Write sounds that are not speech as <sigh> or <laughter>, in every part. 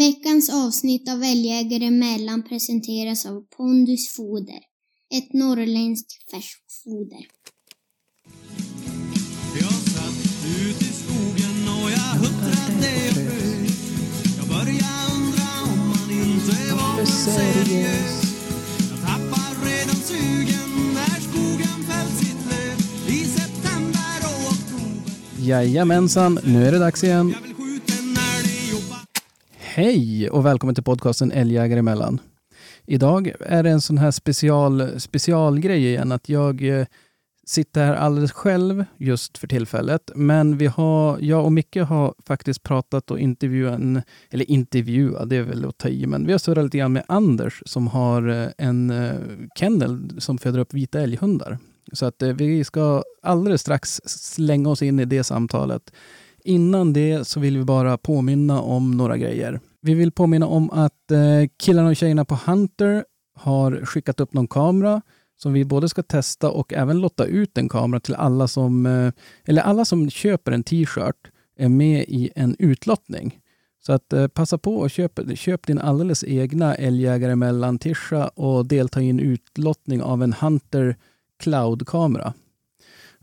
Veckans avsnitt av Älgjägare emellan presenteras av Pondus Foder. Ett norrländskt färskfoder. Jag satt ut i skogen och jag huttrade och frös. Jag började undra om man inte var seriös. Jag tappar redan sugen när skogen fällt sitt löv i september och oktober. Jajamensan, nu är det dags igen. Hej och välkommen till podcasten Älgjägare emellan. Idag är det en sån här special, specialgrej igen att jag eh, sitter här alldeles själv just för tillfället. Men vi har, jag och Micke har faktiskt pratat och intervjuat, en, eller intervjuat, det är väl att ta i, men vi har surrat lite grann med Anders som har eh, en eh, kennel som föder upp vita älghundar. Så att eh, vi ska alldeles strax slänga oss in i det samtalet. Innan det så vill vi bara påminna om några grejer. Vi vill påminna om att eh, killarna och tjejerna på Hunter har skickat upp någon kamera som vi både ska testa och även lotta ut en kamera till alla som, eh, eller alla som köper en t-shirt är med i en utlottning. Så att eh, passa på och köp, köp din alldeles egna älgjägare mellan tisha och delta i en utlottning av en Hunter Cloud-kamera.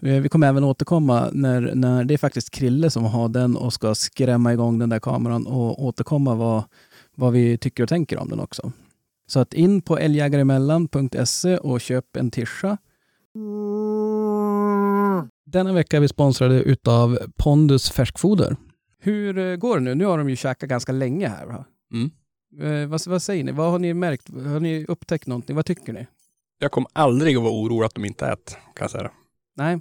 Eh, Vi kommer även återkomma när, när det är faktiskt Krille som har den och ska skrämma igång den där kameran och återkomma vad, vad vi tycker och tänker om den också. Så att in på älgjägaremellan.se och köp en tisha. Denna vecka är vi sponsrade utav Pondus färskfoder. Hur eh, går det nu? Nu har de ju käkat ganska länge här. Va? Mm. Eh, vad, vad säger ni? Vad har ni märkt? Har ni upptäckt någonting? Vad tycker ni? Jag kommer aldrig att vara orolig att de inte äter, kan jag säga. Nej,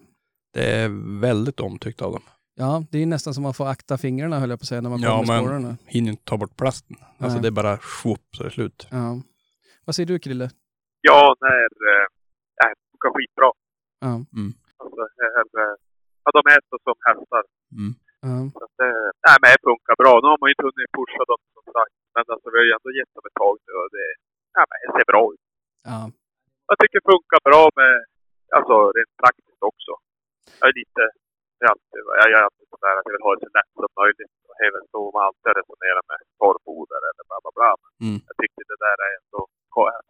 Det är väldigt omtyckt av dem. ja, det är nästan som man får akta fingrarna höll jag på att säga när man Ja, kommer med men- spårarna. Hinner inte ta bort plasten. Alltså Nej. det är bara swoop så är det slut. Ja. Vad säger du Krille? Ja, när... Eh, äh, det funkar skitbra. Ja. Alltså, här, eh, ja, de äter som hästar. Mm. Ja. Så att, eh, nej, men det funkar bra. Nu har man ju inte hunnit pusha dem som sagt. Men alltså, vi har ju ändå gett dem ett tag nu och det, ja, men det ser bra ut. Ja. Jag tycker det funkar bra med, alltså rent praktiskt också. Jag är lite, jag är alltid, jag är alltid sådär att jag vill ha det så lätt som möjligt. Och väl så man alltid resonerar med torrfoder eller bla bla bla. Mm. jag tycker det där är ändå,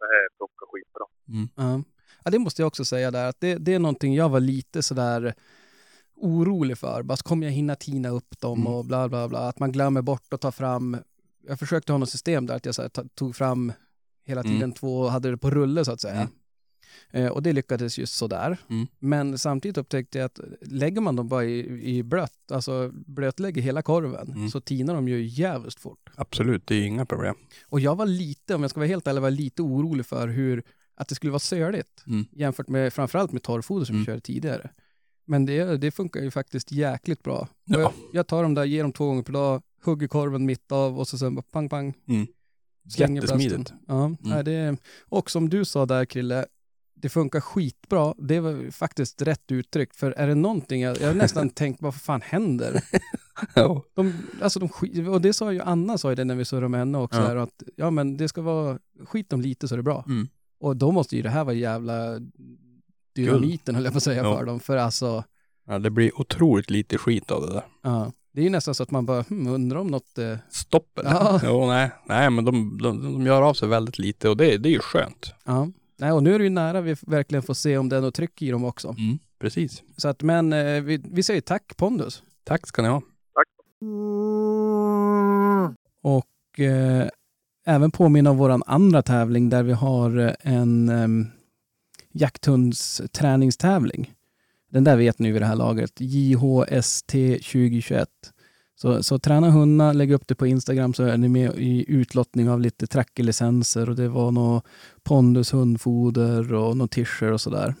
det här funkar skitbra. Ja. ja, det måste jag också säga där, att det, det är någonting jag var lite sådär orolig för. Bara, kommer jag hinna tina upp dem Mm. och bla bla bla. Att man glömmer bort att ta fram, jag försökte ha något system där att jag så här, tog fram hela Mm. tiden två och hade det på rulle så att säga. Mm. Eh, och det lyckades ju sådär. Mm. Men samtidigt upptäckte jag att lägger man dem bara i, i blött, alltså blötlägger hela korven, Mm. så tinar de ju jävligt fort. Absolut, det är inga problem. Och jag var lite, om jag ska vara helt ärlig, var lite orolig för hur, att det skulle vara söligt Mm. jämfört med framförallt med torrfoder som vi Mm. körde tidigare. Men det, det funkar ju faktiskt jäkligt bra. Ja. Jag, jag tar dem där, ger dem två gånger per dag, hugger korven mitt av och så sen bara pang pang. Mm. Jättesmidigt. Ja, nej, det, och som du sa där Krille, det funkar skitbra. Det var faktiskt rätt uttryckt. För är det någonting, jag, jag har nästan <laughs> tänkt, vad fan händer? Ja. De, alltså de och det sa ju Anna, sa ju det när vi surrade med henne också, Ja. här, att ja men det ska vara, skit dem lite så är det bra. Mm. Och då måste ju det här vara jävla dynamiten höll jag på att säga Ja. för dem. För alltså, ja, det blir otroligt lite skit av det där. ja, det är ju nästan så att man bara, hmm, undrar om något, eh, Stopp eller? Ja. Jo, nej. Nej, men de, de, de gör av sig väldigt lite och det, det är ju skönt. ja. Nej, och nu är det ju nära vi verkligen får se om det är något tryck i dem också. Mm. Precis. Så att, men eh, vi, vi säger tack Pondus. Tack ska ni ha. Och eh, även påminna om våran andra tävling där vi har eh, en eh, jakthundsträningstävling. Den där vet ni vid det här laget. JHST 2021. Så, så träna hundar, lägg upp det på Instagram så är ni med i utlottning av lite trackerlicenser och det var något pondus hundfoder och något tischer och sådär.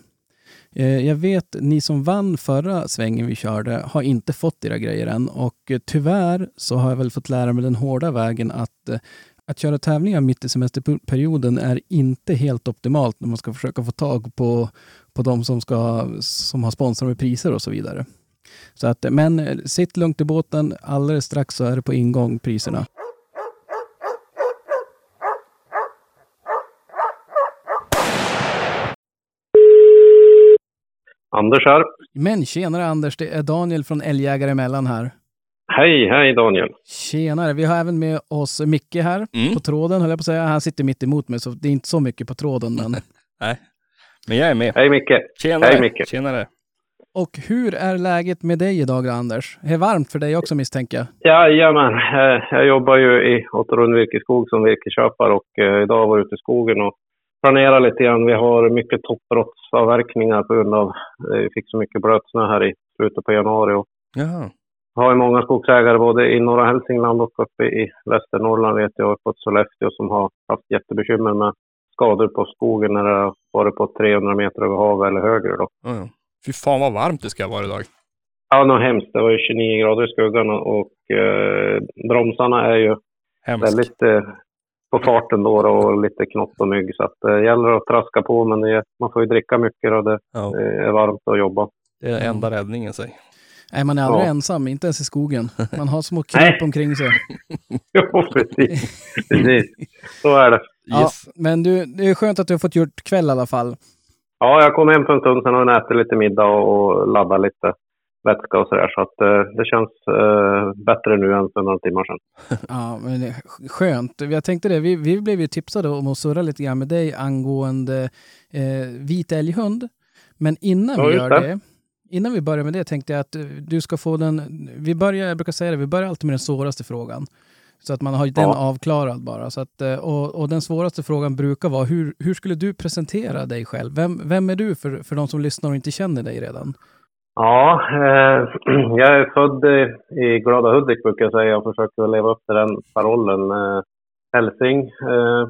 Eh, jag vet, ni som vann förra svängen vi körde har inte fått era grejer än och eh, tyvärr så har jag väl fått lära mig den hårda vägen att eh, att köra tävlingar mitt i semesterperioden är inte helt optimalt när man ska försöka få tag på, på de som, ska, som har sponsrat med priser och så vidare. Så att, men eh, sitt lugnt i båten, alldeles strax så är det på ingång priserna. Anders här. Men tjenare Anders, det är Daniel från Älgjägare emellan här. Hej, hej Daniel. Tjenare, vi har även med oss Micke här Mm. på tråden, höll jag på att säga. Han sitter mitt emot mig, så det är inte så mycket på tråden. Men... <laughs> Nej, men jag är med. Hej Micke. Tjenare. Hej, Micke. Tjenare. Och hur är läget med dig idag Anders? Det är varmt för dig också misstänker jag. Jajamän, eh, jag jobbar ju i Återund Virkeskog som virkesköpare och eh, idag var jag ute i skogen och planerar lite grann. Vi har mycket toppbrottsavverkningar på grund av eh, vi fick så mycket blötsnö här i slutet på januari. Och Jaha. har ju många skogsägare både i norra Hälsingland och uppe i Västernorrland vet jag, och på Sollefteå som har haft jättebekymmer med skador på skogen när det har varit på 300 meter över havet eller högre. Då. Ja, ja. Fy fan vad varmt det ska vara idag. Ja, något hemskt. Det var ju 29 grader i skuggan och, eh, bromsarna är ju Hemskt. väldigt eh, på farten då, och lite knott och mygg. Så att det eh, gäller att traska på, men det, är- man får ju dricka mycket och det Ja, eh, är varmt att jobba. det är enda räddningen säg. Nej, man är aldrig Ja. ensam, inte ens i skogen. <laughs> Man har små kryp omkring sig. <laughs> Jo, precis. precis. Så är det. Ja, Yes. men du, det är skönt att du har fått gjort kväll i alla fall. Ja, jag kom hem för en stund sedan och ätit lite middag och, laddat lite vätska och sådär. Så att eh, det känns eh, bättre nu än för några timmar sedan. <laughs> Ja, men det är skönt. Jag tänkte det, vi, vi blev ju tipsade om att surra lite grann med dig angående eh, vit älghund. Men innan Ja, vi gör det. det. innan vi börjar med det tänkte jag att du ska få den, vi börjar, jag brukar säga det, vi börjar alltid med den svåraste frågan. Så att man har den Ja. avklarad bara. Så att, eh, och, och den svåraste frågan brukar vara, hur, hur skulle du presentera dig själv? Vem, vem är du för, för de som lyssnar och inte känner dig redan? Ja, eh, <clears throat> jag är född i, Glada Hudik brukar jag säga och försöker leva upp till den parollen. Eh, Hälsing, eh,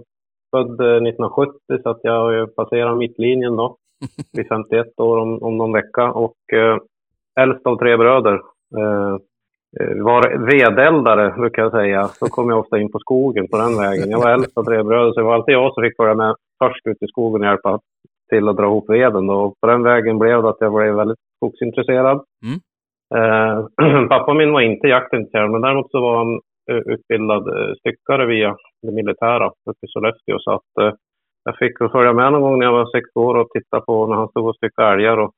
född eh, 1970 så att jag har ju passerat mittlinjen då. <laughs> Vid 51 år om, om någon vecka och eh, äldst av tre bröder. Eh, var vedeldare brukar jag säga. Så kom jag ofta in på skogen på den vägen. Jag var äldst av tre bröder så det var alltid jag som fick följa med först ut i skogen och hjälpa till att dra ihop veden. Och på den vägen blev det att jag blev väldigt skogsintresserad. Mm. Eh, <clears throat> pappa min var inte jaktintresserad, men däremot så var han eh, utbildad eh, styckare via det militära uppe i Sollefteå. Så att eh, jag fick följa med någon gång när jag var sex år och titta på när han stod och styckade älgar. Och.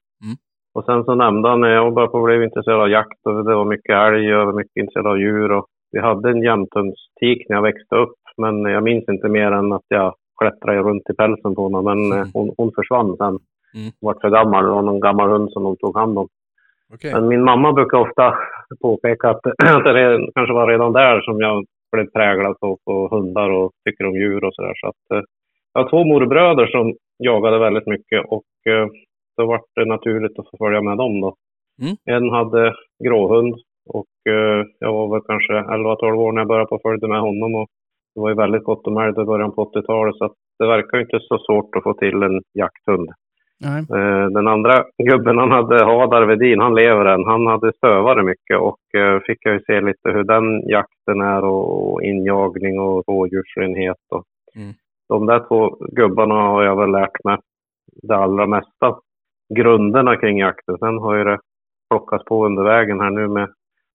Och sen så nämnde han när jag på blev intresserad av jakt och det var mycket älg och jag var mycket intresserad av djur. Och vi hade en jämthundstik när jag växte upp, men jag minns inte mer än att jag klättrade runt i pälsen på honom. Men eh, hon, hon försvann sen. Mm. Hon var för gammal. Det var någon gammal hund som de tog hand om. Okej. Men min mamma brukar ofta <clears throat> påpeka att, <clears throat> att det re- kanske var redan där som jag blev präglad på, på hundar och tycker om djur och sådär. Så att, eh, jag har två morbröder som jagade väldigt mycket och då var det naturligt att få följa med dem då. Mm. En hade gråhund och eh, jag var väl kanske 11-12 år när jag började på och följde med honom och det var ju väldigt gott om älg i början på 80-talet så det verkar inte så svårt att få till en jakthund. Nej. Eh, Den andra gubben han hade, Hadar Vedin, han lever än. Han hade stövare mycket och eh, fick jag ju se lite hur den jakten är och injagning och rådjursrenhet. Och Mm. De där två gubbarna har jag väl lärt mig det allra mesta. Grunderna kring jakten. Sen har ju det plockats på under vägen här nu med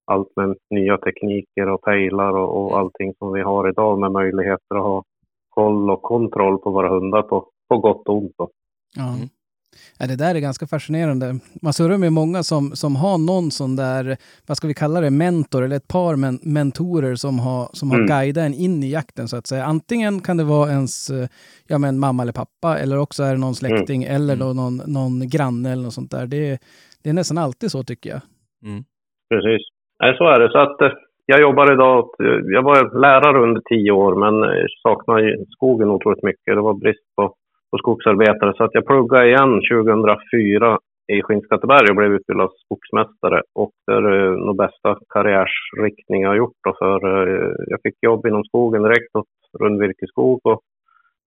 allt med nya tekniker och pejlar och, och allting som vi har idag med möjligheter att ha koll och kontroll på våra hundar på, på gott och ont. Då. Ja. Mm. Ja, det där är ganska fascinerande. Man surrar med många som, som har någon sån där, vad ska vi kalla det, mentor eller ett par men, mentorer som har, som har Mm. guidat en in i jakten så att säga. Antingen kan det vara ens eh, ja, men mamma eller pappa eller också är det någon släkting eller då någon, någon granne eller något sånt där. Det, är- det är nästan alltid så tycker jag. Precis. Nej, så är det. Så att, eh, jag jobbar idag, eh, jag var lärare under tio år men saknar ju skogen otroligt mycket. Det var brist på, på skogsarbetare så att jag pluggade igen 2004 i Skinnskatteberg och blev utbildad skogsmästare. Och det är eh, nog bästa karriärsriktning jag har gjort. Då, för eh, jag fick jobb inom skogen direkt åt Rundvirkeskog och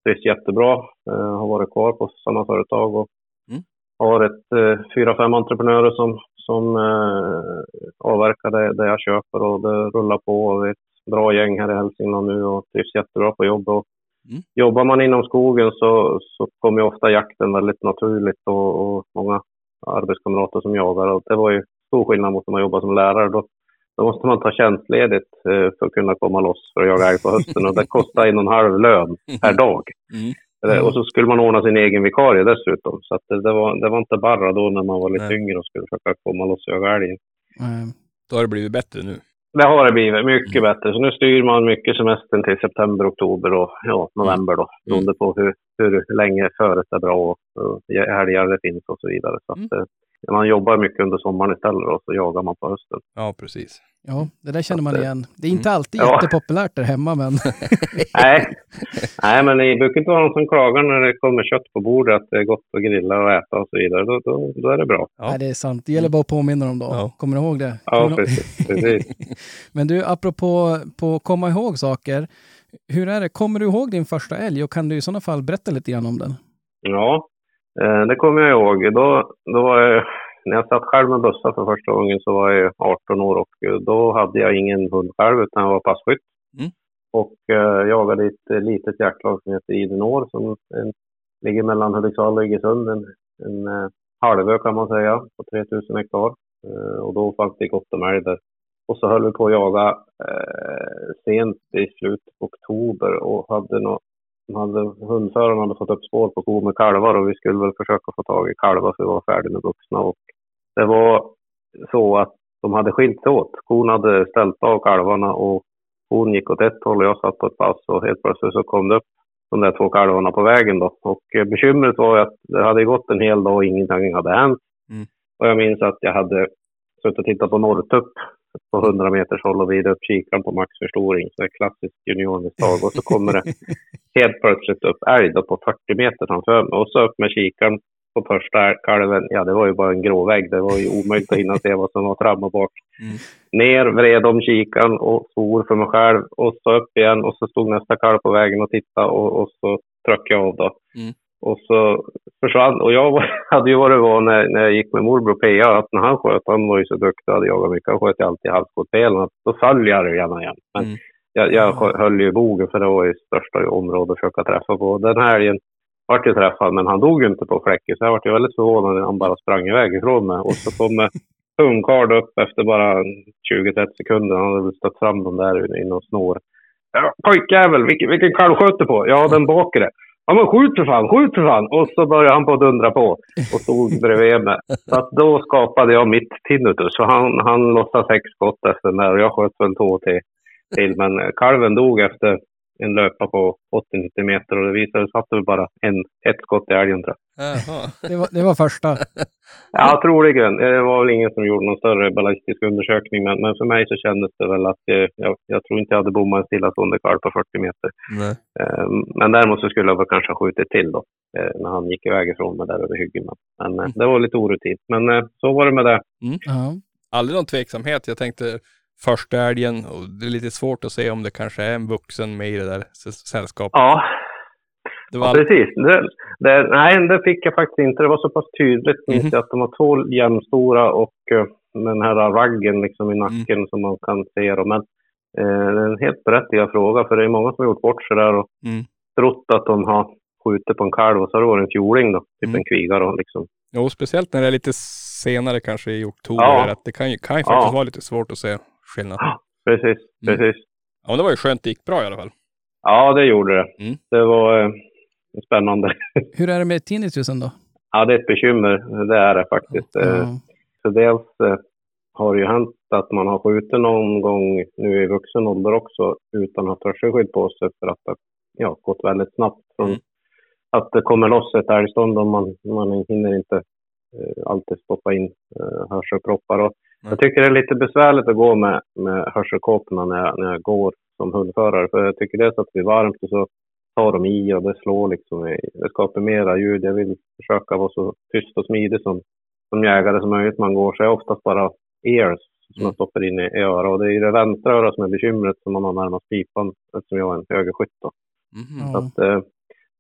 trivs jättebra. Eh, har varit kvar på samma företag och Mm. har ett eh, fyra, fem entreprenörer som, som eh, avverkar det, det jag köper och det rullar på. Och vi är ett bra gäng här i Hälsingland nu och trivs jättebra på jobb. Mm. Jobbar man inom skogen så, så kommer ju ofta jakten väldigt naturligt och, och många arbetskamrater som jagar. Och det var ju stor skillnad mot när man jobbar som lärare. Då, då måste man ta tjänstledigt eh, för att kunna komma loss för att jaga älg på hösten. Och det kostar en och en halv lön per dag. Mm. Eh, Och så skulle man ordna sin egen vikarie dessutom. Så att det, det, var, det var inte bara då när man var lite Nej. yngre och skulle försöka komma loss och jaga älg. Då har det blivit bättre nu. Det har det blivit mycket bättre. Så nu styr man mycket semestern till september, oktober och ja, november då. Beroende på hur, hur länge föret är bra och, och helger det finns och så vidare. Så att, eh, man jobbar mycket under sommaren istället och så jagar man på hösten. Ja, precis. Ja, det där känner man igen. Det är inte alltid Ja. jättepopulärt där hemma, men <laughs> Nej. Nej, men det brukar inte vara någon som klagar när det kommer kött på bordet att det är gott att grilla och äta och så vidare. Då, då, då är det bra. Ja. nej, det är sant. Det gäller bara att påminna dem då. Ja. Kommer du ihåg det? Ja, precis. precis. <laughs> Men du, apropå på komma ihåg saker. Hur är det? Kommer du ihåg din första älg och kan du i sådana fall berätta lite grann om den? Ja, eh, det kommer jag ihåg. Då, då var jag, när jag satt själv med bössa för första gången så var jag 18 år och eh, då hade jag ingen hund själv utan jag var passkytt. Mm. Och eh, jagade ett eh, litet jaktlag som heter Idenår som en, ligger mellan Hudiksvall och Iggesund. En, en eh, halvö kan man säga på 3000 hektar. Eh, och då fanns det gott om älg där. Och så höll vi på att jaga eh, sent i slutet på oktober och hade nå de hade, hundföraren hade fått upp spår på kor med kalvar och vi skulle väl försöka få tag i kalvar för vi var färdiga med vuxna. Och det var så att de hade skilt sig åt. Kon hade ställt av kalvarna och hon gick åt ett håll och jag satt på ett pass och helt plötsligt så kom det upp de där två kalvarna på vägen då. Och eh, bekymret var att det hade gått en hel dag och ingenting hade hänt. Mm. Och jag minns att jag hade suttit och tittat på Norrtupp på 100 meters håll och vrid upp kikaren på maxförstoring. Så det är klassiskt juniormisstag. Och så kommer det <laughs> helt plötsligt upp älg då på 40 meter framför mig. Och så upp med kikaren på första kalven. Ja, det var ju bara en grå vägg. Det var ju omöjligt att hinna se vad som var fram och bak. Mm. Ner, vred om kikaren och svor för mig själv. Och så upp igen och så stod nästa kalv på vägen och tittade och, och så tryckte jag av då. Mm. Och så försvann. Och jag var, <laughs> hade ju varit van när, när jag gick med morbror P.A. att när han sköt, han var ju så duktig och hade jagat mycket. Han sköt ju alltid halvskottdelen. Då föll jag gärna igen. Men Mm. jag, jag höll ju bogen för det var ju största området att försöka träffa på. Den här älgen vart ju träffad, men han dog ju inte på fläcken. Så jag vart ju väldigt förvånad när han bara sprang iväg ifrån mig. Och så kommer ungkarl upp efter bara 20-30 sekunder. Han hade väl stött fram dem där inne och snor. Ja, pojkjävel, vilken, vilken kalv sköt du på? Ja, den bakre. Ja, men skjut för fan, skjut för fan! Och så började han på att dundra på och stod bredvid mig. Så att då skapade jag mitt tinnitus. Så han, han lossade sex skott efter den där och jag sköt väl två till. till. Men kalven dog efter en löpa på 80-90 meter och det visade sig att det var bara en, ett skott i älgen tror jag. Det var, det var första. Ja, troligen. Det var väl ingen som gjorde någon större ballistisk undersökning, men, men för mig så kändes det väl att eh, jag, jag tror inte jag hade bommat en stillastående kalv på 40 meter. Nej. Eh, men däremot så skulle jag väl kanske ha skjutit till då, eh, när han gick iväg ifrån mig där över hyggen. Men eh, det var lite orutin. Men så var det med det. Ja. Aldrig någon tveksamhet. Jag tänkte första älgen och det är lite svårt att se om det kanske är en vuxen med i det där sällskapet. Ja, Det var Ja, precis. Det, det, nej, det fick jag faktiskt inte. Det var så pass tydligt jag att de var två jämnstora och eh, med den här raggen liksom i nacken som man kan se. Dem. Men eh, det är en helt berättigad fråga för det är många som har gjort bort sig där och Mm. trott att de har skjutit på en kalv och så har det varit en fjording då, typ Mm. en kviga då liksom. Jo, speciellt när det är lite senare kanske i oktober. Ja. Att det kan ju, kan ju faktiskt Ja. vara lite svårt att se skillnad. Precis, Mm. precis. Ja, men det var ju skönt det gick bra i alla fall. Ja, det gjorde det. Mm. Det var eh, spännande. <laughs> Hur är det med tinnitusen då? ja, det är ett bekymmer. Det är det faktiskt. Ja. Så dels eh, har det ju hänt att man har skjutit någon gång nu i vuxen ålder också utan att ha hörselskydd på sig för att det ja, gått väldigt snabbt från Mm. att det kommer loss ett älgstånd och man, man hinner inte eh, alltid stoppa in eh, hörselproppar. Och. Jag tycker det är lite besvärligt att gå med, med hörselkåporna när jag, när jag går som hundförare. För jag tycker dels att det blir varmt och så tar de i och det slår liksom. i- Det skapar mera ljud. Jag vill försöka vara så tyst och smidig som, som jägare som möjligt man går. Så jag har oftast bara ears som jag stoppar in i, i örat. Och det är det vänstra örat som är bekymret som man har närmast pipan eftersom jag är en högerskytt. Mhm. Så att, eh,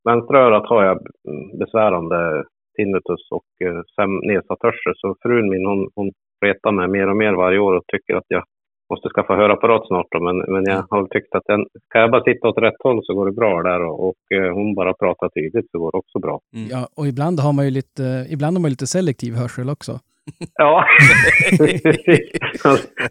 vänstra örat har jag mm, besvärande tinnitus och eh, nedsatt hörsel. Så frun min hon, hon retar mig mer och mer varje år och tycker att jag måste skaffa hörapparat snart. Då. Men, men jag har tyckt att den, kan jag bara sitta åt rätt håll så går det bra där. Och, och eh, hon bara pratar tydligt så går det också bra. Ja, och ibland har man ju lite, ibland har man lite selektiv hörsel också. Ja,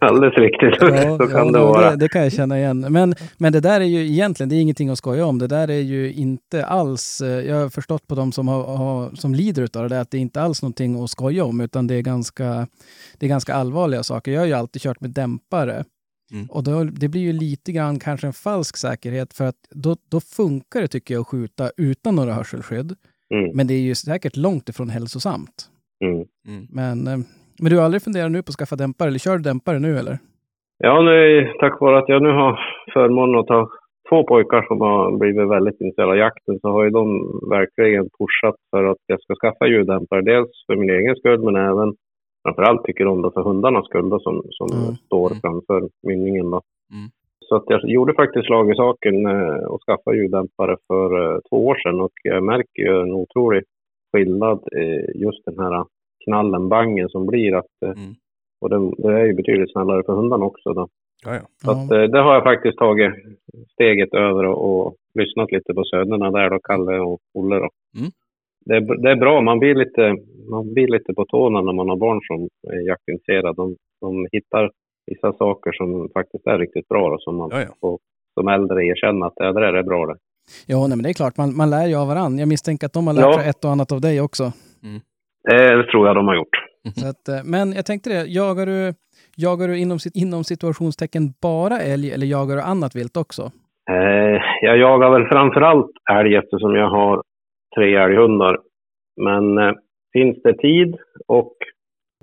alldeles riktigt. så kan det ja, vara. Det, det kan jag känna igen. Men, men det där är ju egentligen, det är ingenting att skoja om. Det där är ju inte alls, eh, jag har förstått på de som, har, har, som lider av det, där, att det är inte alls någonting att skoja om, utan det är, ganska, det är ganska allvarliga saker. Jag har ju alltid kört med dämpare. Mm. Och då, det blir ju lite grann kanske en falsk säkerhet för att då, då funkar det tycker jag att skjuta utan några hörselskydd. Mm. Men det är ju säkert långt ifrån hälsosamt. Mm. Mm. Men, eh, men du har aldrig funderat nu på att skaffa dämpare, eller kör du dämpare nu eller? Ja, nu, tack vare att jag nu har förmånen att ha två pojkar som har blivit väldigt intresserade av jakten så har ju de verkligen pushat för att jag ska skaffa ljuddämpare. Dels för min egen skull men även framförallt tycker de då för hundarnas skull då, som, som Mm. står Mm. framför mynningen. Då. Mm. Så att jag gjorde faktiskt slag i saken eh, och skaffade ljuddämpare för eh, två år sedan och jag märker ju en otrolig skillnad just den här knallen, bangen som blir. Att, eh, Mm. och den, det är ju betydligt snällare för hundarna också. Då. Så att, eh, det har jag faktiskt tagit steget över och, och lyssnat lite på sönerna där då, Kalle och Olle då. Mm. Det, det är bra, man blir, lite, man blir lite på tårna när man har barn som är jaktintresserade. De, de hittar vissa saker som faktiskt är riktigt bra då, som man Ja, ja. får som äldre erkänna att det där är bra det. Ja, nej, men det är klart, man, man lär ju av varandra. Jag misstänker att de har lärt Ja. sig ett och annat av dig också. Det tror jag de har gjort. Så att, eh, men jag tänkte det, jagar du, jagar du inom, inom situationstecken bara älg eller jagar du annat vilt också? Eh, jag jagar väl framförallt älg eftersom jag har tre älghundar. Men eh, finns det tid och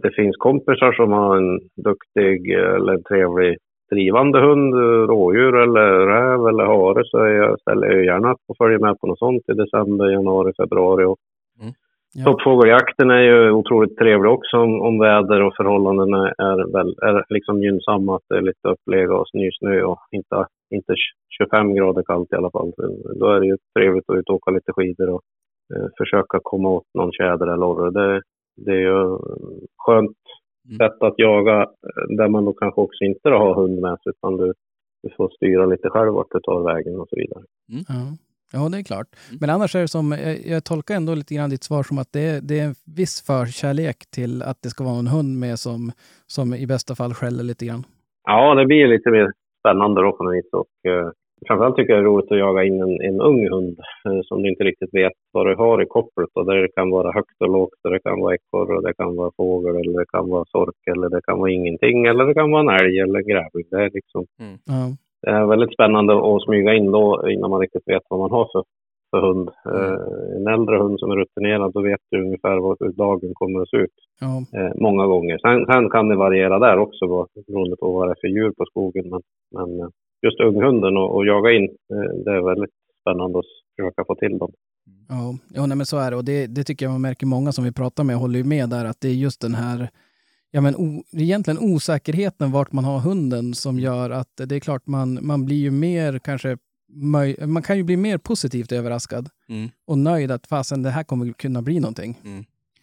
det finns kompisar som har en duktig eh, eller trevlig drivande hund, rådjur eller räv eller hare så är jag, ställer jag gärna upp och följer med på något sånt i december, januari, februari. Och Ja. Toppfågeljakten är ju otroligt trevlig också om, om väder och förhållandena är, väl, är liksom gynnsamma. Att det är lite upplega och snysnö och inte, inte 25 grader kallt i alla fall. Då är det ju trevligt att ut och åka lite skidor och eh, försöka komma åt någon tjäder eller orre. Det, det är ju skönt Mm. Sätt att jaga eh, där man då kanske också inte då har hund med sig utan du, du får styra lite själv vart du tar vägen och så vidare. Ja. ja, det är klart. Men annars är det som, jag, jag tolkar ändå lite grann ditt svar som att det, är- det är en viss förkärlek till att det ska vara en hund med som, som i bästa fall skäller lite grann. Ja, det blir lite mer spännande då på något vis. Och, eh, framförallt tycker jag det är roligt att jaga in en, en ung hund eh, som du inte riktigt vet vad du har i kopplet. Och där det kan vara högt och lågt, och det kan vara ekorre, och det kan vara fågel, eller det kan vara sork, eller det kan vara ingenting, eller det kan vara en älg eller en grävling. Det är, liksom, Ja. det är väldigt spännande att smyga in då innan man riktigt vet vad man har för, för hund. Eh, en äldre hund som är rutinerad, då vet du ungefär vad, hur dagen kommer att se ut eh, många gånger. Sen, sen kan det variera där också beroende på vad det är för djur på skogen. Men, men eh, just unghunden och, och jaga in, eh, det är väldigt spännande att försöka få till dem. Ja, ja nej, men så är det. Och det, det tycker jag man märker många som vi pratar med håller ju med där att det är just den här Ja, men o, egentligen osäkerheten vart man har hunden som gör att det är klart man, man blir ju mer kanske möj, man kan ju bli mer positivt överraskad Mm. och nöjd att fasen det här kommer kunna bli någonting.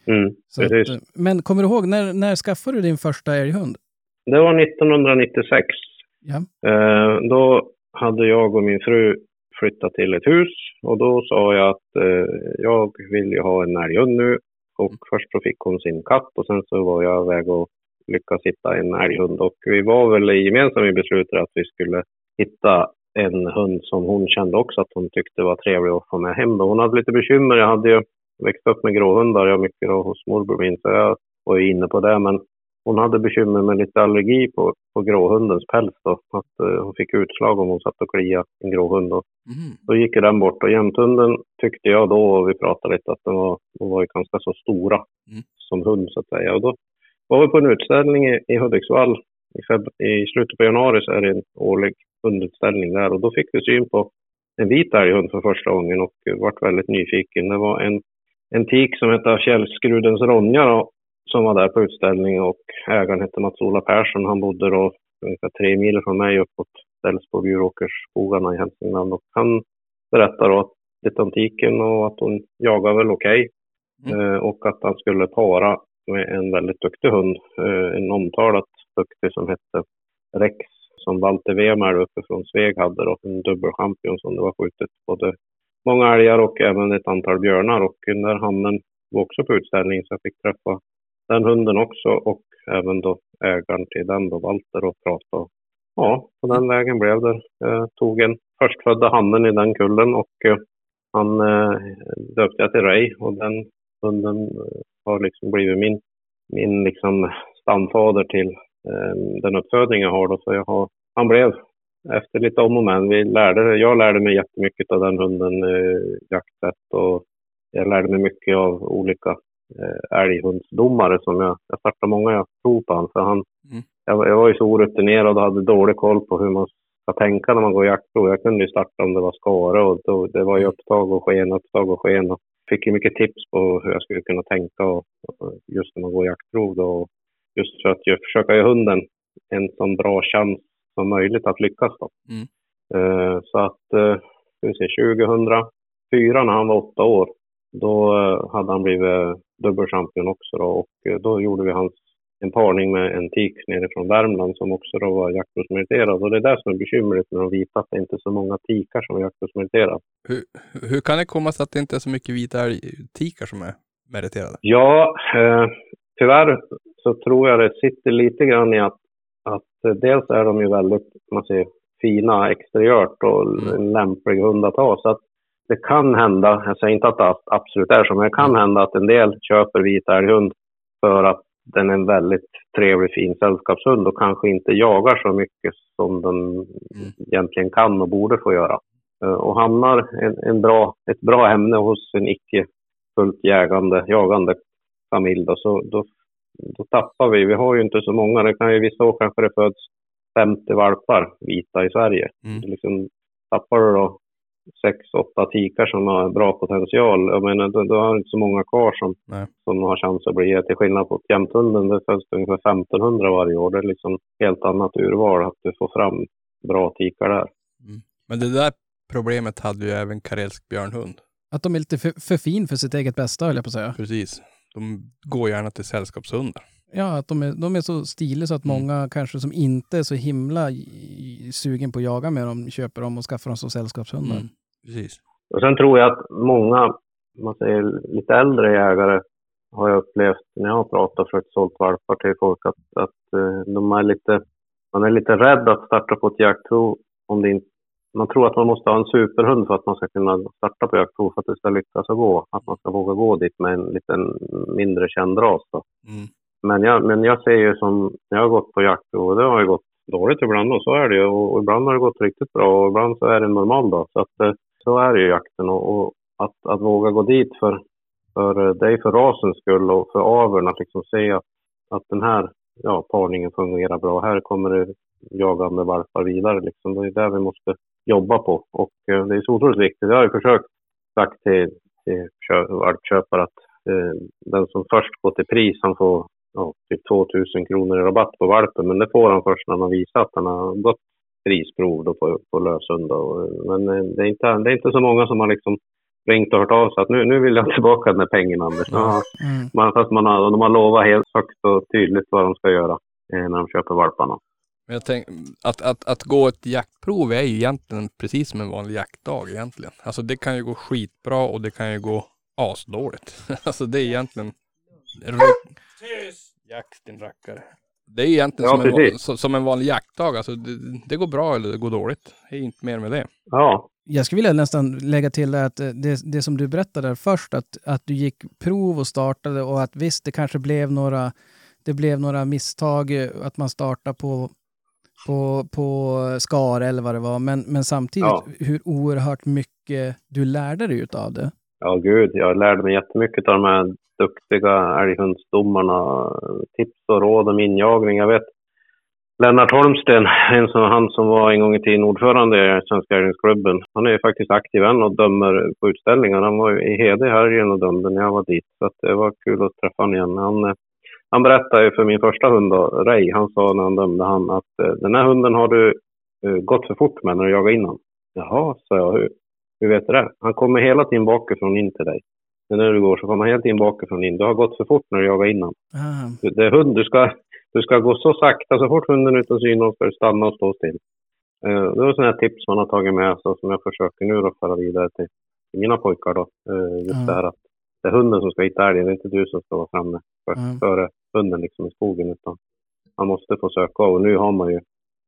Mm, Så att, men kommer du ihåg, när, när skaffade du din första älghund? Det var 1996. Ja. Eh, då hade jag och min fru flyttat till ett hus och då sa jag att eh, jag vill ju ha en älghund nu. Och först så fick hon sin katt och sen så var jag väg och lyckas hitta en älghund. Och vi var väl gemensamma i beslutet att vi skulle hitta en hund som hon kände också att hon tyckte var trevlig att få med hem. Hon hade lite bekymmer. Jag hade ju växt upp med gråhundar, jag mycket då hos morbror min, så jag var ju inne på det. Men hon hade bekymmer med lite allergi på, på gråhundens päls då. Att eh, hon fick utslag om hon satt och kliade en gråhund. Då. Mhm. Då gick den bort och jämthunden tyckte jag då, och vi pratade lite, att den var, de var ju ganska så stora Mm. som hund så att säga. Och då var vi på en utställning i, i Hudiksvall i, feb- i slutet på januari så är det en årlig hundutställning där och då fick vi syn på en vit älghund för första gången och vart väldigt nyfiken. Det var en, en tik som hette Källskrudens Ronja då, som var där på utställning och ägaren hette Mats-Ola Persson. Han bodde då ungefär tre mil från mig uppåt Delsbo Bjuråkersskogarna i Hälsingland och han berättade då att lite om tiken och att hon jagar väl okej. Eh, och att han skulle para med en väldigt duktig hund, eh, en omtalat duktig som hette Rex, som Walter Wemer uppe från Sveg hade då, en dubbelchampion som det var skjutit både många älgar och även ett antal björnar och den där hannen var också på utställning så jag fick träffa den hunden också och även då ägaren till den då, Walter och prata. Ja, på den vägen blev det. Jag tog en förstfödda handen i den kullen och eh, han eh, döpte jag till Ray och den hunden eh, har liksom blivit min, min liksom stamfader till eh, den uppfödning jag har då. Så jag har han blev efter lite om och men. Vi lärde, jag lärde mig jättemycket av den hunden, eh, jaktsätt och jag lärde mig mycket av olika eh, älghundsdomare som jag, jag startade många jag tror på han, för han, Mm. jag, jag var ju så orutinerad och hade dålig koll på hur man ska tänka när man går jaktprov. Jag kunde ju starta om det var skare och då, det var ju upptag och sken, upptag och sken. Och fick ju mycket tips på hur jag skulle kunna tänka och, och just när man går jaktprov då. Just för att försöka ge hunden en så bra chans som möjligt att lyckas då. Mm. Eh, så att, eh, ska vi se, 2004 när han var åtta år, då eh, hade han blivit dubbelchampion också då och eh, då gjorde vi hans en parning med en tik nerifrån Värmland som också då var jaktprovsmeriterad. Och det är det som är bekymret med de vita, att det inte är så många tikar som är jaktprovsmeriterade. Hur, hur kan det komma sig att det inte är så mycket vita älgtikar som är meriterade? Ja, eh, tyvärr så tror jag det sitter lite grann i att, att eh, dels är de ju väldigt, man säger, fina exteriört och Mm. en lämplig hund att ha. Så att det kan hända, jag säger inte att det absolut är så, men det kan hända att en del köper vit älghund för att den är en väldigt trevlig, fin sällskapshund och kanske inte jagar så mycket som den egentligen kan och borde få göra. Eh, Och hamnar en, en bra, ett bra ämne hos en icke fullt jägande, jagande familj då, så då, då tappar vi. Vi har ju inte så många. Det kan ju vissa år kanske det föds 50 valpar vita i Sverige. Mm. Liksom, tappar du då sex, åtta tikar som har bra potential, jag menar, då, då har du inte så många kvar som, Nej. som har chans att bli till skillnad på jämthunden. Det föds det ungefär 1500 varje år. Det är liksom helt annat urval att du får fram bra tikar där. Men det där problemet hade ju även karelsk björnhund. Att de är lite för, för fin för sitt eget bästa, höll jag på att säga. Precis. De går gärna till sällskapshundar. Ja, att de är, de är så stiliga så att Mm. många kanske som inte är så himla i- sugen på att jaga med dem köper dem och skaffar dem som sällskapshundar. Mm. Precis. Och sen tror jag att många, man säger lite äldre jägare, har jag upplevt när jag har pratat och försökt sålt valpar till folk att, att eh, de är lite, man är lite rädd att starta på ett jaktprov om det inte man tror att man måste ha en superhund för att man ska kunna starta på jaktprov för att det ska lyckas att gå. Att man ska våga gå dit med en liten mindre känd ras. Då. Mm. Men jag, men jag ser ju som, jag har gått på jakt och det har ju gått dåligt ibland och så är det ju. Och, och ibland har det gått riktigt bra och ibland så är det en normal dag. Så att eh, så är det ju jakten och, och att, att våga gå dit för, för eh, dig för rasens skull och för aveln att liksom se att, att den här ja, parningen fungerar bra. Här kommer det jagande valpar vidare liksom. Det är där vi måste jobba på och eh, det är så otroligt viktigt. Jag har ju försökt sagt till, till valpköpare att eh, den som först går till pris han får ja, typ 2000 kronor i rabatt på valpen. Men det får han först när man visar att han har gått prisprov då på, på löshund. då. Men eh, det är, inte, det är inte så många som har liksom ringt och hört av sig att nu, nu vill jag tillbaka den där pengen Anders. Ja. Mm. Man, fast man har, de har lovat helt högt och tydligt vad de ska göra eh, när de köper valparna. Men jag tänk, att, att, att gå ett jaktprov är ju egentligen precis som en vanlig jaktdag egentligen. Alltså det kan ju gå skitbra och det kan ju gå asdåligt. <laughs> alltså det är egentligen... Jakt din rackare. Det är egentligen Ja, som, en, precis. som en vanlig jaktdag. Alltså det, det går bra eller det går dåligt. Det är inte mer med det. Ja, Jag skulle vilja nästan lägga till att eh, det, det som du berättade där först, att, att du gick prov och startade och att visst, det kanske blev några, det blev några misstag, eh, att man startade på, på, på Skara eller vad det var, men, men samtidigt Ja. hur oerhört mycket du lärde dig utav det. Ja, gud. Jag lärde mig jättemycket av de här duktiga älghundsdomarna. Tips och råd om injagning. Jag vet Lennart Holmsten, en som, han som var en gång i tiden ordförande i Svenska älgklubben. Han är ju faktiskt aktiv än och dömer på utställningar. Han var ju i Hede i helgen och dömde när jag var dit. Så att det var kul att träffa honom igen. Han, han berättade ju för min första hund, då, Ray, han sa när han dömde han att eh, den här hunden har du eh, gått för fort med när du jagade in honom. Jaha, sa jag. Hur, vet du det? Han kommer hela tiden bakifrån in till dig. Men när du går så kommer han hela tiden bakifrån in. Du har gått för fort när du jagar in honom. Ah, Du- Det är hund, du ska, du ska gå så sakta. Så fort hunden är utom synhåll ska du stanna och stå still. Eh, det var sådana tips man har tagit med sig som jag försöker nu då föra vidare till till mina pojkar då. Eh, just Mm. det här att det är hunden som ska hitta älgen, det är inte du som ska vara framme för, Mm. före hunden liksom i skogen. Utan man måste få söka. Och nu har man ju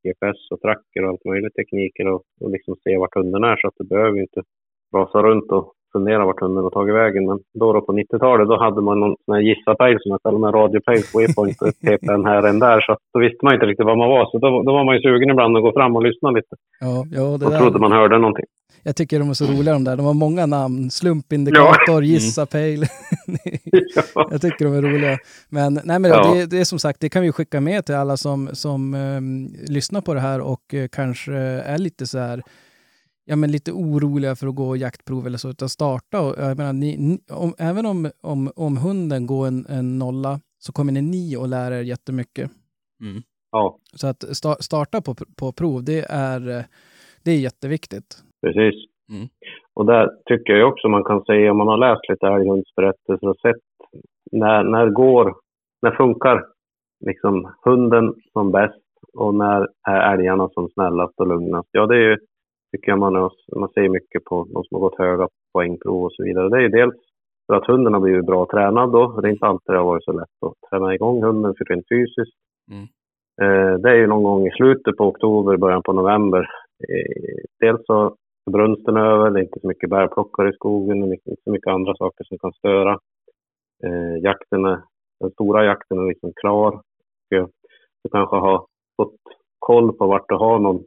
GPS och tracker och allt möjligt tekniker och, och liksom se vart kunderna är så att du behöver inte rasa runt och fundera vart hunden har tagit vägen. Men då, då på 90-talet då hade man någon sån här gissa-pejl som jag kallar med radiopejl och ett TPN här en där. Så då visste man inte riktigt var man var. Så då, då var man ju sugen ibland att gå fram och lyssna lite. Ja, ja det Och trodde där, man hörde någonting. jag tycker de är så roliga de där. De har många namn. Slumpindikator, gissa pejl. <laughs> Ja. Jag tycker de är roliga. Men, nej, men Ja. det, det är som sagt, det kan vi skicka med till alla som, som ehm, lyssnar på det här och eh, kanske är lite så här, ja men lite oroliga för att gå jaktprov eller så, utan starta. Och, jag menar, ni, om, även om, om, om hunden går en, en nolla så kommer ni, ni att lära er jättemycket. Mm. ja, Så att sta, starta på, på prov, det är, det är jätteviktigt. precis. Mm. Och där tycker jag också man kan säga, om man har läst lite älghundsberättelser och sett när, när går, när funkar liksom hunden som bäst och när är älgarna som snällast och lugnast? Ja, det är ju, tycker jag man, man ser mycket på de som har gått höga poängprov och så vidare. Det är ju dels för att hunden har blivit bra tränad då. Det är inte alltid det har varit så lätt att träna igång hunden för rent fysiskt. Mm. Eh, det är ju någon gång i slutet på oktober, början på november. Eh, dels så är brunsten över, det är inte så mycket bärplockare i skogen, det är inte så mycket andra saker som kan störa. Eh, jakten är, den stora jakten är liksom klar. Du kanske har fått koll på vart du har någon,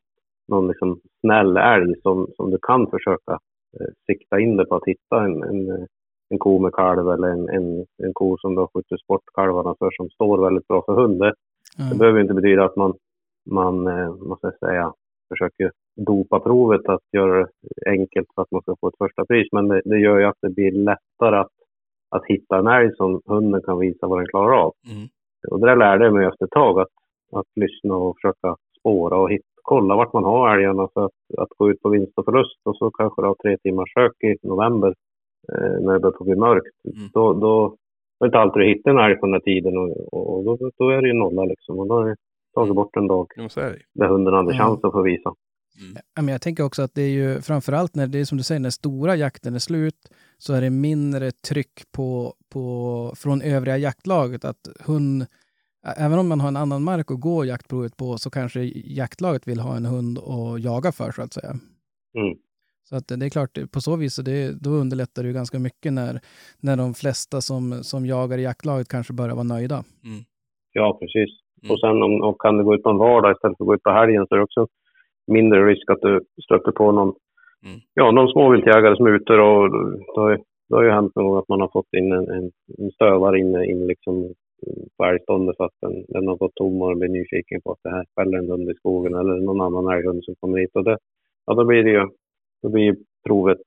någon liksom snäll älg som, som du kan försöka eh, sikta in dig på att hitta en, en, eh, en ko med kalv eller en, en, en ko som du har skjutit bort kalvarna för som står väldigt bra för hund. Det, det behöver inte betyda att man, man eh, måste jag säga, försöker dopa provet, att göra det enkelt för att man ska få ett första pris. Men det, det gör ju att det blir lättare att, att hitta en älg som hunden kan visa vad den klarar av. Mm. Och det där lärde jag mig efter ett tag, att, att lyssna och försöka spåra och hitta, kolla vart man har älgarna för att, att gå ut på vinst och förlust. Och så kanske du har tre timmars sök i november eh, när det börjar bli mörkt. Mm. Då, då det är inte alltid du hittar en älg på den här tiden och, och då, då är det ju nolla liksom. Och då har du tagit bort en dag där hunden hade chans att få visa. Ja, men jag tänker också att det är ju framförallt när det är som du säger, när stora jakten är slut så är det mindre tryck på, på, från övriga jaktlaget att hund, även om man har en annan mark att gå jaktprovet på så kanske jaktlaget vill ha en hund att jaga för så att säga. Mm. Så att det är klart, på så vis så det, då underlättar det ju ganska mycket när, när de flesta som, som jagar i jaktlaget kanske börjar vara nöjda. Ja, precis. Mm. Och sen om, och kan du gå ut på en vardag istället för att gå ut på helgen så är det också mindre risk att du stöter på någon, Mm. ja, någon småviltjägare som är ute och då, har ju- det har ju hänt någon gång att man har fått in en, en, en stövare in, in liksom på älgståndet för att den, den har gått tom och blir nyfiken på att det här skäller en hund i skogen eller någon annan älghund som kommer hit. Och det, ja, då blir det ju, då blir ju provet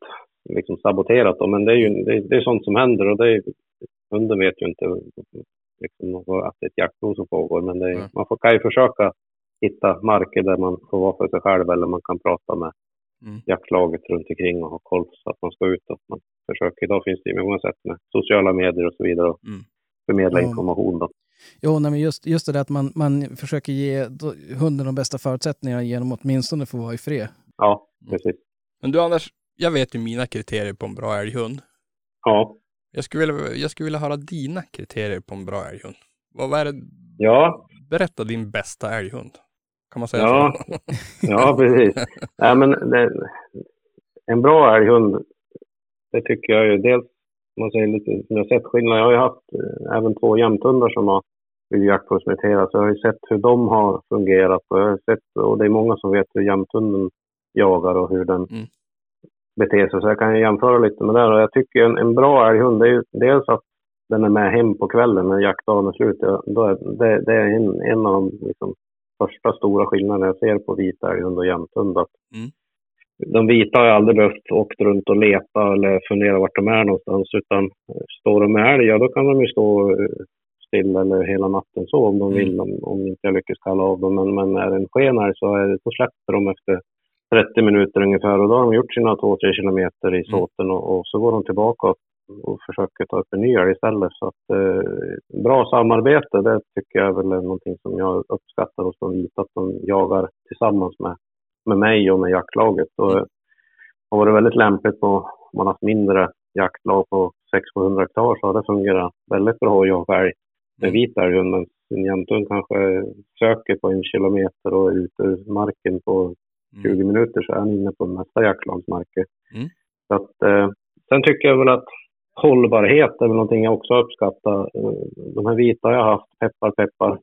liksom saboterat. Då. Men det är ju det, det är sånt som händer och det är, hunden vet ju inte liksom, att det är ett jaktprov som pågår. Men är, Nej. man får, kan ju försöka hitta marker där man får vara för sig själv eller man kan prata med Mm. jaktlaget runt omkring och ha koll så att man ska ut. Och man försöker, idag finns det ju många sätt med sociala medier och så vidare och Mm. Förmedla Ja. information. Då. Jo, nej, men just, just det där att man, man försöker ge hunden de bästa förutsättningarna genom att åtminstone få vara i fred. Ja, precis. Men du Anders, jag vet ju mina kriterier på en bra älghund. Ja, Jag skulle vilja, jag skulle vilja höra dina kriterier på en bra älghund. Vad vad är det? ja, Berätta din bästa älghund. Kan man säga Ja. så? ja precis. <laughs> Nej, men det, en bra älghund, det tycker jag ju dels, man säger lite, som jag har sett skillnad. Jag har ju haft eh, även två jämthundar som har blivit jaktprovsmeriterade, så jag har ju sett hur de har fungerat och jag har sett, och det är många som vet hur jämthunden jagar och hur den Mm. beter sig. Så jag kan ju jämföra lite med det. Och jag tycker en, en bra älghund, det är ju dels att den är med hem på kvällen när jaktdagen är slut. Då är, det, det är en, en av de liksom, första stora skillnaderna jag ser på vit älghund och jämthund. Att Mm. De vita har jag aldrig behövt åkt runt och leta eller fundera vart de är någonstans. Utan står de med älg, ja då kan de ju stå eh, still eller hela natten så om de Mm. vill. Om, om inte jag lyckas kalla av dem. Men, men är det en skenälg så, är det, så släpper de efter 30 minuter ungefär. Och då har de gjort sina 2-3 kilometer i såten och, och så går de tillbaka och, och försöker ta upp en ny älg istället. Så att, eh, bra samarbete, det tycker jag väl är någonting som jag uppskattar hos de vita. Att de jagar tillsammans med, med mig och med jaktlaget. Och, eh, har varit väldigt lämpligt på, om man har haft mindre jaktlag på 600-700 hektar så har det fungerat väldigt bra att jaga älg med vit älghund. Men en jämthund kanske söker på en kilometer och är ute ur marken på 20 minuter så är han inne på nästa jaktlagsmarker. Mm. Så att, eh, sen tycker jag väl att hållbarhet är väl någonting jag också uppskattar. Eh, De här vita jag har haft, peppar peppar,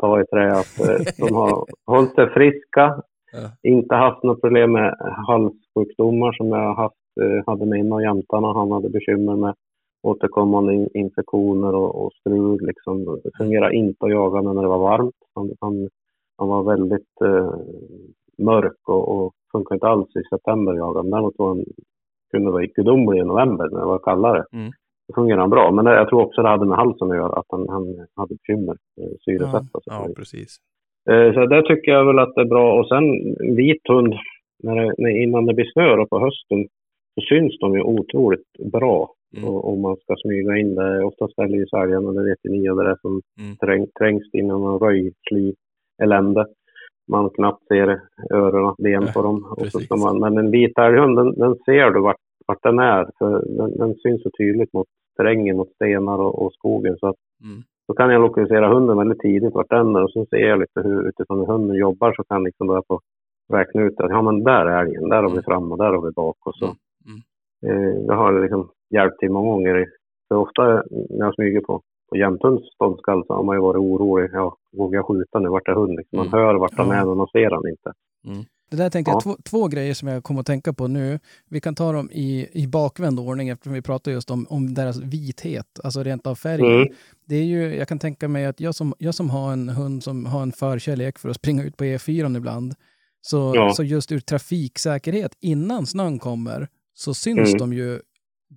ta i trä, att eh, de har <laughs> hållit sig friska. Ja. Inte haft något problem med halssjukdomar som jag haft, eh, hade med en av jämtarna. Han hade bekymmer med återkommande in- infektioner och, och strul. Liksom. Det fungerar inte att jaga när det var varmt. Han, han, han var väldigt eh, mörk och, och funkar inte alls i september att jaga. Men däremot var han, kunde vara gudomlig i november när det var kallare. Mm. Det fungerar han bra. Men det, jag tror också det hade med halsen att göra, att han, han hade bekymmer. Eh, syresätta sig. Ja, precis. Eh, Så där tycker jag väl att det är bra. Och sen en vit hund, när det, när, innan det blir snö på hösten, så syns de ju otroligt bra. Mm. Om man ska smyga in det. Oftast ställer ju säljarna, det vet ju ni, och det är som Mm. träng, trängs in i någon elände. Man knappt ser öron, ben på dem. Och så man, men en vit älghund, den, den ser du vart, vart den är. För den, den syns så tydligt mot terrängen, mot stenar och, och skogen. Så att Mm. Då kan jag lokalisera hunden väldigt tidigt vart den är och så ser jag lite hur utifrån hur hunden jobbar så kan liksom börja på räkna ut att ja men där är älgen, där har vi Mm. fram och där har vi bak och så. Mm. Eh, det har liksom hjälpt till många gånger. För ofta när jag smyger på, på jämthunds ståndskall så har man ju varit orolig. Ja, vågar jag skjuta nu? Vart är hunden? Liksom, man Mm. hör vart han är men man ser han inte. Det där tänkte jag, Ja. två, två grejer som jag kommer att tänka på nu. Vi kan ta dem i, i bakvänd ordning eftersom vi pratar just om, om deras vithet, alltså rent av färgen. Mm. Det är ju, jag kan tänka mig att jag som, jag som har en hund som har en förkärlek för att springa ut på E4 ibland, så, Ja. så just ur trafiksäkerhet, innan snön kommer, så syns Mm. de ju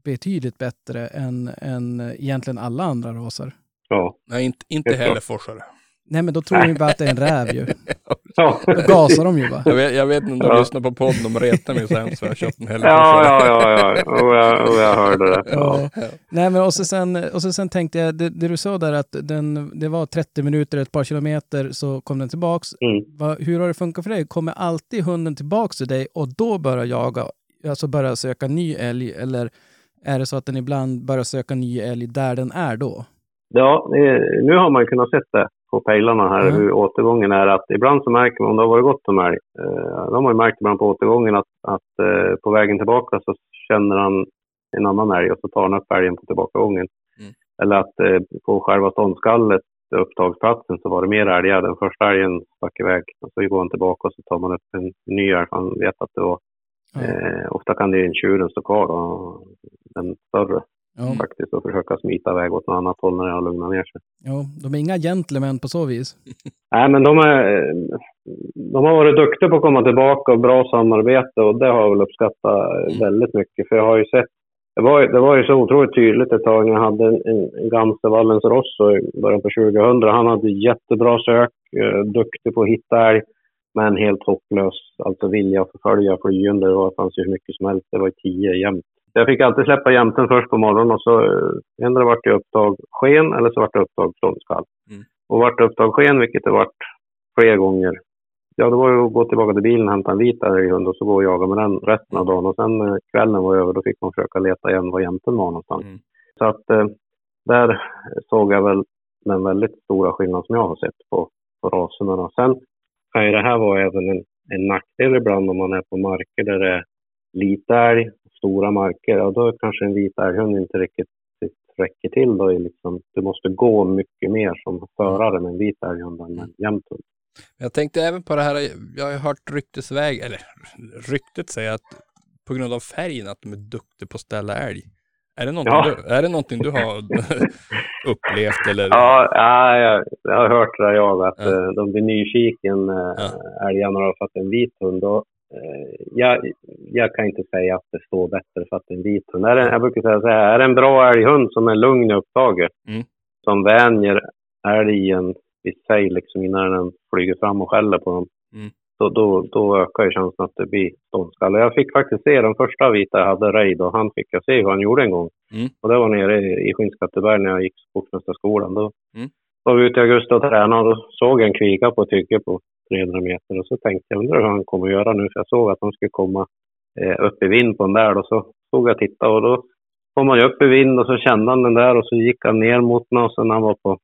betydligt bättre än, än egentligen alla andra raser. Ja. Nej, inte, inte heller forsare. Nej, men då tror de bara att det är en räv ju. Då gasar de ju bara. Jag vet, jag vet inte om du Ja. lyssnar på podden, de retar mig så jag har köpt en hel Ja, ja, ja, ja. Och jag, och jag hörde det. Ja. Ja. Nej, men och så sen, och så sen tänkte jag, det, det du sa där att den, det var 30 minuter, ett par kilometer, så kom den tillbaks. Mm. Va, hur har det funkat för dig? Kommer alltid hunden tillbaks till dig och då börja jaga, alltså börja söka ny älg? Eller är det så att den ibland börjar söka ny älg där den är då? Ja, nu har man ju kunnat se det på pejlarna här Mm. hur återgången är. Att ibland så märker man om det har varit gott om älg. Eh, då har man ju märkt ibland på återgången att, att eh, på vägen tillbaka så känner han en annan älg och så tar han upp älgen på tillbakagången. Mm. Eller att eh, på själva ståndskallet, upptagsplatsen, så var det mer älgar. Den första älgen stack iväg och så går han tillbaka och så tar man upp en ny älg. för Han vet att det var, Ja. eh, ofta kan det en tjuren stå kvar då, den större Ja, faktiskt och försöka smita iväg åt något annat håll när det har lugnat ner sig. ja, de är inga gentlemän på så vis. <laughs> Nej, men de, är, de har varit duktiga på att komma tillbaka och bra samarbete och det har jag väl uppskattat väldigt mycket. För jag har ju sett, det var, ju- det var ju så otroligt tydligt ett tag när jag hade en, en, en Gamsevallens Rosso i början på 2000. Han hade jättebra sök, eh, duktig på att hitta älg, men helt hopplös. Alltså vilja att förfölja flyende. Det fanns ju hur mycket som helst. Det var tio jämt. Jag fick alltid släppa jämten först på morgonen och så eh, ändå vart det upptag sken eller så vart det upptag ståndskall. Och vart det upptag sken, vilket det vart fler gånger. Ja, det var ju att gå tillbaka till bilen, hämta en vit älghund och så gå och jaga med den resten av dagen. Och sen när kvällen var över, då fick man försöka leta igen var jämten var någonstans. Mm. Så att eh, där såg jag väl den väldigt stora skillnad som jag har sett på, på raserna. då. Sen kan ju det här vara även en, en nackdel ibland om man är på marker där det är lite älg, stora marker. Ja, då kanske en vit älghund inte riktigt räcker till. Då liksom, du måste gå mycket mer som förare med en vit älghund än med en jämn hund. Jag tänkte även på det här, jag har hört ryktesväg, eller ryktet säga att på grund av färgen att de är duktiga på att ställa älg. Är det någonting, Ja. du, är det någonting du har <laughs> upplevt eller? Ja, ja jag, jag har hört det där jag, att Ja. eh, de blir nyfiken, uh, Ja. älgarna har fått en vit hund. Och, eh, jag, jag kan inte säga att det står bättre för att en vit hund. Är det, jag brukar säga så här, är det en bra älghund som är lugn i upptaget, Mm. som vänjer älgen vid sig liksom innan den flyger fram och skäller på dem, Mm. då, då, då ökar ju chansen att det blir ståndskall. Jag fick faktiskt se den första vita jag hade, Reid, och han fick jag se vad han gjorde en gång. Mm. Och det var nere i, Skinnskatteberg när jag gick Sportmästarskolan. Då Mm. var vi ute i augusti och tränade och såg en kvika på ett hygge på 300 meter. Och så tänkte jag, undrar hur han kommer att göra nu, för jag såg att han skulle komma eh, upp i vind på den där. Och så såg jag titta och då kom han upp i vind och så kände han den där och så gick han ner mot den och sen när han var på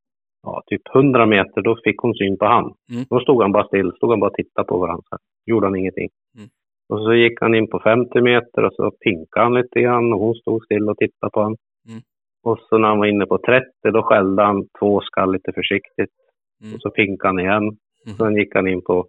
ja, typ 100 meter, då fick hon syn på han. Mm. Då stod han bara still, stod han bara och tittade på varandra. Gjorde han ingenting. Mm. Och så gick han in på 50 meter och så pinkade han lite grann och hon stod still och tittade på honom. Mm. Och så när han var inne på 30 då skällde han två skall lite försiktigt. Mm. Och så pinkade han igen. Mm. Sen gick han in på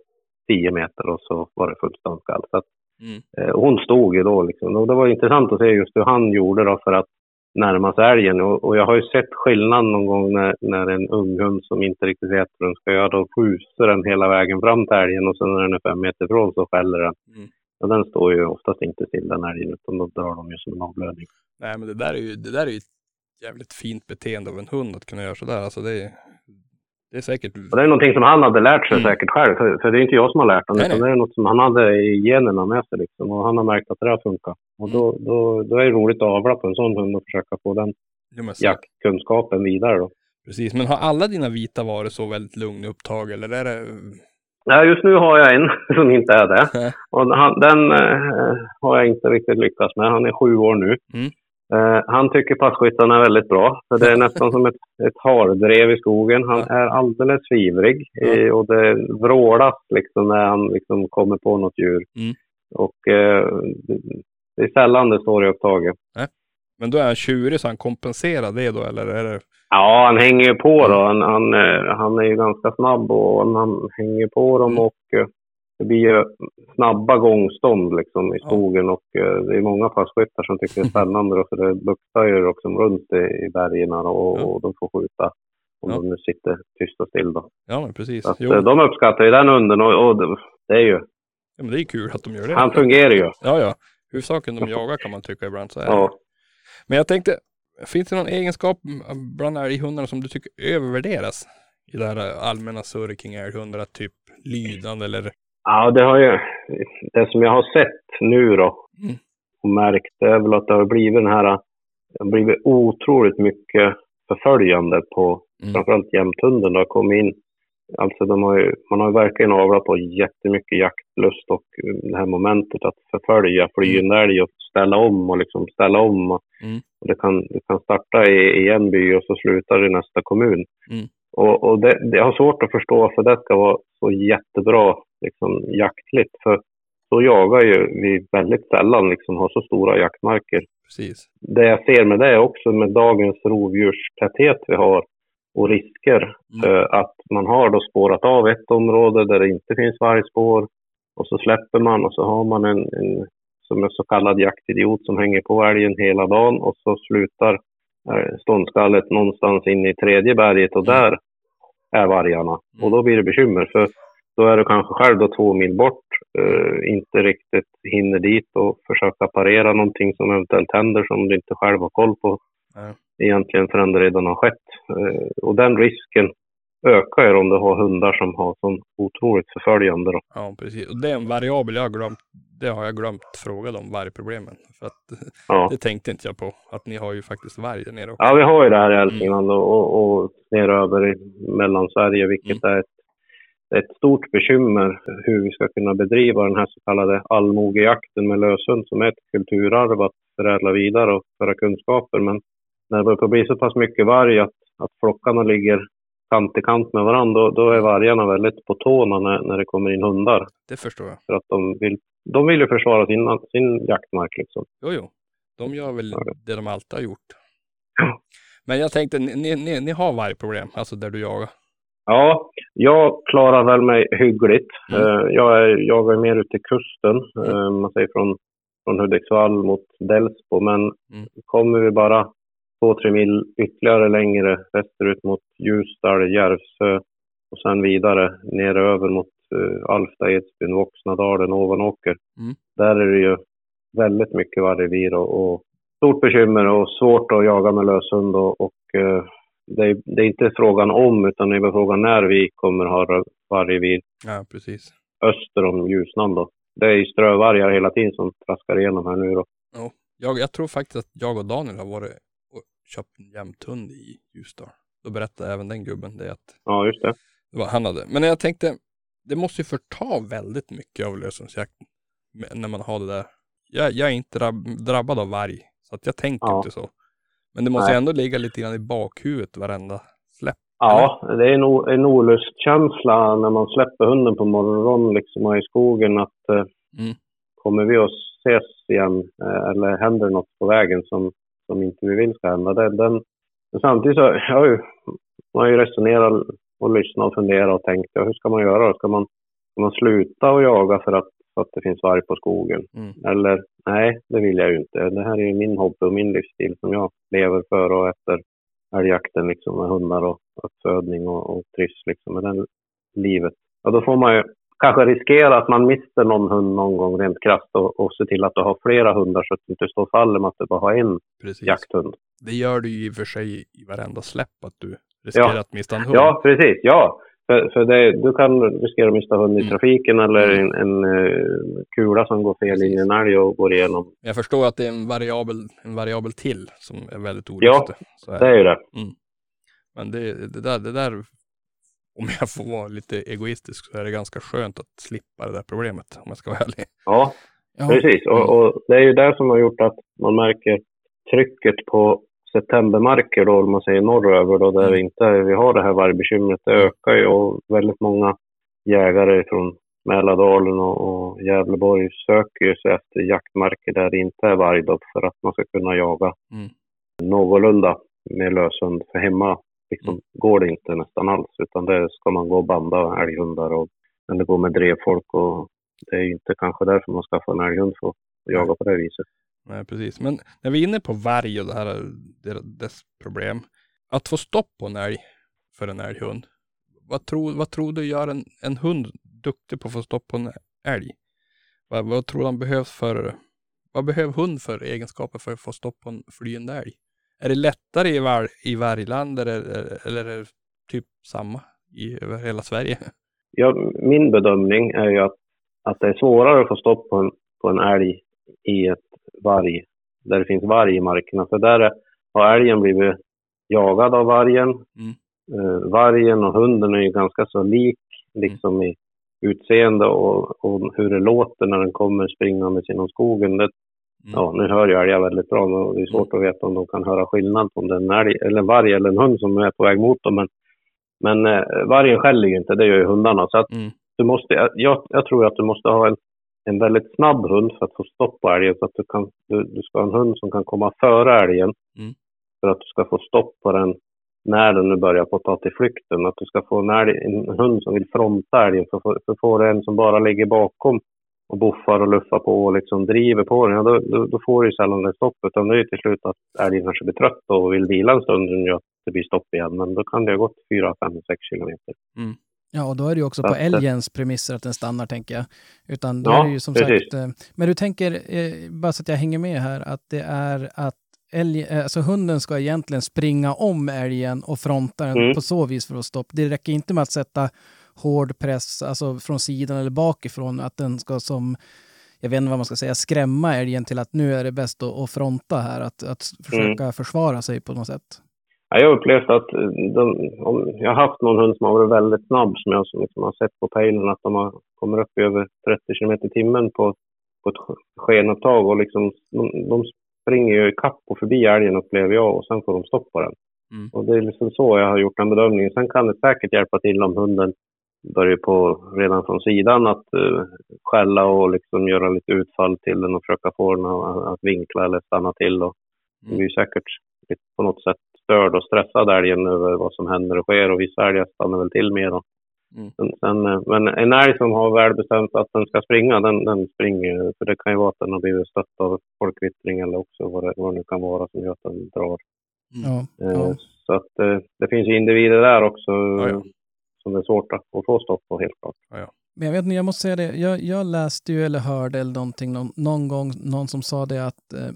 10 meter och så var det fullt ståndskall. Så att, Mm. eh, hon stod ju då liksom. Och det var intressant att se just hur han gjorde då för att närma sig älgen. Och, och jag har ju sett skillnad någon gång när, när en ung hund som inte riktigt vet vad den ska göra, då skjuter den hela vägen fram till älgen och sen när den är fem meter ifrån så skäller den. Mm. Och den står ju oftast inte still den älgen utan då drar de ju som en avblödning. Nej, men det där är ju, det där är ju ett jävligt fint beteende av en hund att kunna göra sådär. Alltså det är, det är säkert... Och det är någonting som han hade lärt sig Mm. säkert själv. För, det är inte jag som har lärt honom utan det är något som han hade i generna med sig liksom. Och han har märkt att det där funkar. Och då, Mm. då, då är det roligt att avla på en sån hund och försöka få den jaktkunskapen vidare då. Precis, men har alla dina vita varit så väldigt lugna upptag eller är det... Ja, just nu har jag en <laughs> som inte är det. <laughs> Och han, den eh, har jag inte riktigt lyckats med. Han är sju år nu. Mm. Eh, han tycker passkyttarna är väldigt bra. Det är <laughs> nästan som ett, ett hardrev i skogen. Han är alldeles fivrig. Eh, och det vrålas liksom när han liksom kommer på något djur. Mm. Och eh, det- det är sällan det står i upptaget. Men då är han tjurig så han kompenserar det då eller är det... Ja, han hänger ju på då. Han, han, eh, han är ju ganska snabb och han hänger på dem Mm. och eh, det blir ju snabba gångstånd liksom i skogen och eh, det är många passkyttar som tycker det är <laughs> spännande då, för det buktar ju liksom runt i, i bergen och, och de får skjuta om Ja. de nu sitter tyst och still då. Ja men precis. Att, eh, de uppskattar ju den hunden och, och det- är ju, ja, men det är kul att de gör det. han fungerar ju. Ja, ja. Huvudsaken de jagar kan man tycka ibland så är det. Ja. Men jag tänkte, finns det någon egenskap bland älghundarna som du tycker övervärderas? I det här allmänna surr kring älghundar, typ lydnad eller... Ja, det har ju, det som jag har sett nu då Mm. och märkt det är väl att det har blivit den här, det har blivit otroligt mycket förföljande på Mm. framförallt jämthunden. Det har kommit in, alltså de har ju, man har ju verkligen avlat på jättemycket jaktlust och det här momentet att förfölja flyende älg och ställa om och liksom ställa om. Och, Mm. och det, kan, det kan starta i, i en by och så slutar det i nästa kommun. Mm. Och, och det, det har svårt att förstå varför det ska vara så jättebra liksom, jaktligt. För så jagar ju vi väldigt sällan liksom, har så stora jaktmarker. Precis. Det jag ser med det är också med dagens rovdjurstäthet vi har och risker. Mm. eh, att man har då spårat av ett område där det inte finns vargspår och så släpper man och så har man en, en som en så kallad jaktidiot som hänger på älgen hela dagen och så slutar eh, ståndskallet någonstans inne i tredje berget och Mm. där är vargarna. Och då blir det bekymmer för då är du kanske själv då två mil bort, eh, inte riktigt hinner dit och försöka parera någonting som eventuellt händer som du inte själv har koll på Nej. egentligen förrän det redan har skett. Eh, och den risken ökar ju om du har hundar som har sån otroligt förföljande. Då. Ja, precis. Och det är en variabel jag har glömt. Det har jag glömt fråga om vargproblemen. För att Ja. <laughs> det tänkte inte jag på. Att ni har ju faktiskt varg där nere också. ja, vi har ju det här i Hälsingland och, och, och neröver i Mellansverige, vilket är ett, ett stort bekymmer hur vi ska kunna bedriva den här så kallade allmogejakten med löshund som är ett kulturarv att förädla vidare och föra kunskaper. Men när det börjar bli så pass mycket varg att, att flockarna ligger kant i kant med varandra, då, då är vargarna väldigt på tårna när, när det kommer in hundar. Det förstår jag. För att de vill, de vill ju försvara sin, sin jaktmark liksom. Jo, jo. De gör väl Ja. det de alltid har gjort. Men jag tänkte, ni, ni, ni har vargproblem, alltså där du jagar. Ja, jag klarar väl mig hyggligt. Mm. Eh, Jag, är, jag är mer ute i kusten, eh, man säger från, från Hudiksvall mot Delsbo. Men Mm. kommer vi bara två, tre mil ytterligare längre västerut mot Ljusdal, Järvsö och sen vidare ner över mot uh, Alfta, Edsbyn, Voxnadalen, Ovanåker. Mm. Där är det ju väldigt mycket vargrevir och, och stort bekymmer och svårt att jaga med löshund och, och eh, det, är, det är inte frågan om utan det är frågan när vi kommer ha vargrevir Ja, precis. öster om Ljusnan då. Det är ju strövargar hela tiden som traskar igenom här nu då. Jag, jag tror faktiskt att jag och Daniel har varit och köpt en jämthund i Ljusdal. Då berättade även den gubben det att Ja, just det. det var han hade. Men jag tänkte, det måste ju förta väldigt mycket av lösensjakten. När man har det där. Jag, jag är inte drabb, drabbad av varg. Så att jag tänker Ja. inte så. Men det måste Nej. ändå ligga lite grann i bakhuvudet varenda släpp. Ja, det är en, en olustkänsla när man släpper hunden på morgonen liksom i skogen att eh, Mm. kommer vi att ses igen eh, eller händer något på vägen som, som inte vi vill ska hända? Den, den, men samtidigt så <laughs> har ju, man har ju resonerat och lyssnat och funderat och tänkt, ja, hur ska man göra? Ska man, ska man sluta att jaga för att, att det finns varg på skogen? Mm. Eller nej, det vill jag ju inte. Det här är ju min hobby och min livsstil som jag lever för och efter älgjakten liksom med hundar och uppfödning och, och tryss liksom med det livet. Ja, då får man ju kanske riskera att man mister någon hund någon gång rent krasst och, och se till att du har flera hundar så att du inte står fall med att du bara har en Precis. jakthund. Det gör du ju i och för sig i varenda släpp att du riskerar Ja. att mista en hund. Ja, precis. Ja. För, för det, du kan riskera att mista hund i Mm. trafiken eller en, en eh, kula som går fel in i en älg och går igenom. Jag förstår att det är en variabel, en variabel till som är väldigt. Så är Det är ju det. Men det, det, där, det där, om jag får vara lite egoistisk, så är det ganska skönt att slippa det där problemet, om jag ska vara ärlig. Ja, Ja, Precis, och, och det är ju det som har gjort att man märker trycket på septembermarker då, om man säger norröver då, där vi inte vi har det här vargbekymret. Det ökar ju och väldigt många jägare från Mälardalen och, och Gävleborg söker ju sig efter jaktmarker där det inte är varg då, för att man ska kunna jaga Mm. någorlunda med löshund. För hemma liksom, går det inte nästan alls, utan det ska man gå och banda älghundar och eller gå med drevfolk och det är ju inte kanske därför man skaffar en älghund för att jaga på det viset. Nej, precis. Men när vi är inne på varg och det här, dess problem. Att få stopp på en älg för en älghund. Vad tror, vad tror du gör en, en hund duktig på att få stopp på en älg? Vad, vad tror du han behövs för, vad behöver hund för egenskaper för att få stopp på en flyende älg? Är det lättare i, var, i vargland eller, eller är det typ samma i över hela Sverige? Ja, min bedömning är ju att, att det är svårare att få stopp på en, på en älg i ett varg, där det finns varg i markerna. För där är, har älgen blivit jagad av vargen. Eh, vargen och hunden är ju ganska så lik liksom i utseende och, och hur det låter när den kommer springande genom skogen. Det, Mm. Ja, nu hör ju älgar väldigt bra, men det är svårt att veta om de kan höra skillnad om det är en, älg, eller en varg eller en hund som är på väg mot dem. Men, men eh, vargen skäller ju inte, det gör ju hundarna. Så att Mm. du måste, jag, jag tror att du måste ha en, en väldigt snabb hund för att få stopp på älgen. Så att du, kan, du, du ska ha en hund som kan komma före älgen Mm. för att du ska få stopp på den när den nu börjar på att ta till flykten. Att du ska få en, älg, en hund som vill fronta älgen. För, för, för får du en som bara ligger bakom och buffar och luffar på och liksom driver på den, ja, då, då, då får du sällan det stopp. Utan det är ju till slut att älgen kanske blir trött och vill vila en stund och att det blir stopp igen. Men då kan det ha gått 4, 5, 6 kilometer. Ja, och då är det ju också Så på älgens premisser att den stannar, tänker jag. Utan då Ja, är det ju som precis. sagt... eh, Men du tänker, eh, bara så att jag hänger med här, att det är att älg, eh, alltså hunden ska egentligen springa om älgen och fronta den Mm. på så vis för att stoppa. Det räcker inte med att sätta hård press, alltså från sidan eller bakifrån, att den ska som, jag vet inte vad man ska säga, skrämma älgen till att nu är det bäst att, att fronta här, att, att försöka försvara sig på något sätt. Ja, jag har upplevt att eh, de, om, jag har haft någon hund som har varit väldigt snabb som jag som liksom har sett på pejlen att de har, kommer upp i över 30 km i timmen på, på ett skenupptag och liksom, de, de springer ju ikapp och förbi älgen upplever jag och sen får de stopp på den. Mm. Och det är liksom så jag har gjort den bedömningen. Sen kan det säkert hjälpa till om hunden börjar på redan från sidan att uh, skälla och liksom göra lite utfall till den och försöka få den att, att vinkla eller stanna till. Och det är ju säkert på något sätt störd och stressad älgen över vad som händer och sker och vissa älgar stannar väl till mer. Mm. Sen, sen, eh, men en älg som har väl bestämt att den ska springa, den, den springer. För det kan ju vara att den har blivit stött av folkvittring eller också vad det, vad det nu kan vara som gör att den drar. Ja, Eh, ja. Så att eh, det finns ju individer där också Ja, ja. som det är svårt att att få stopp på helt klart. Men jag vet inte, jag måste säga det. Jag, jag läste ju eller hörde eller någonting någon, någon gång någon som sa det att eh,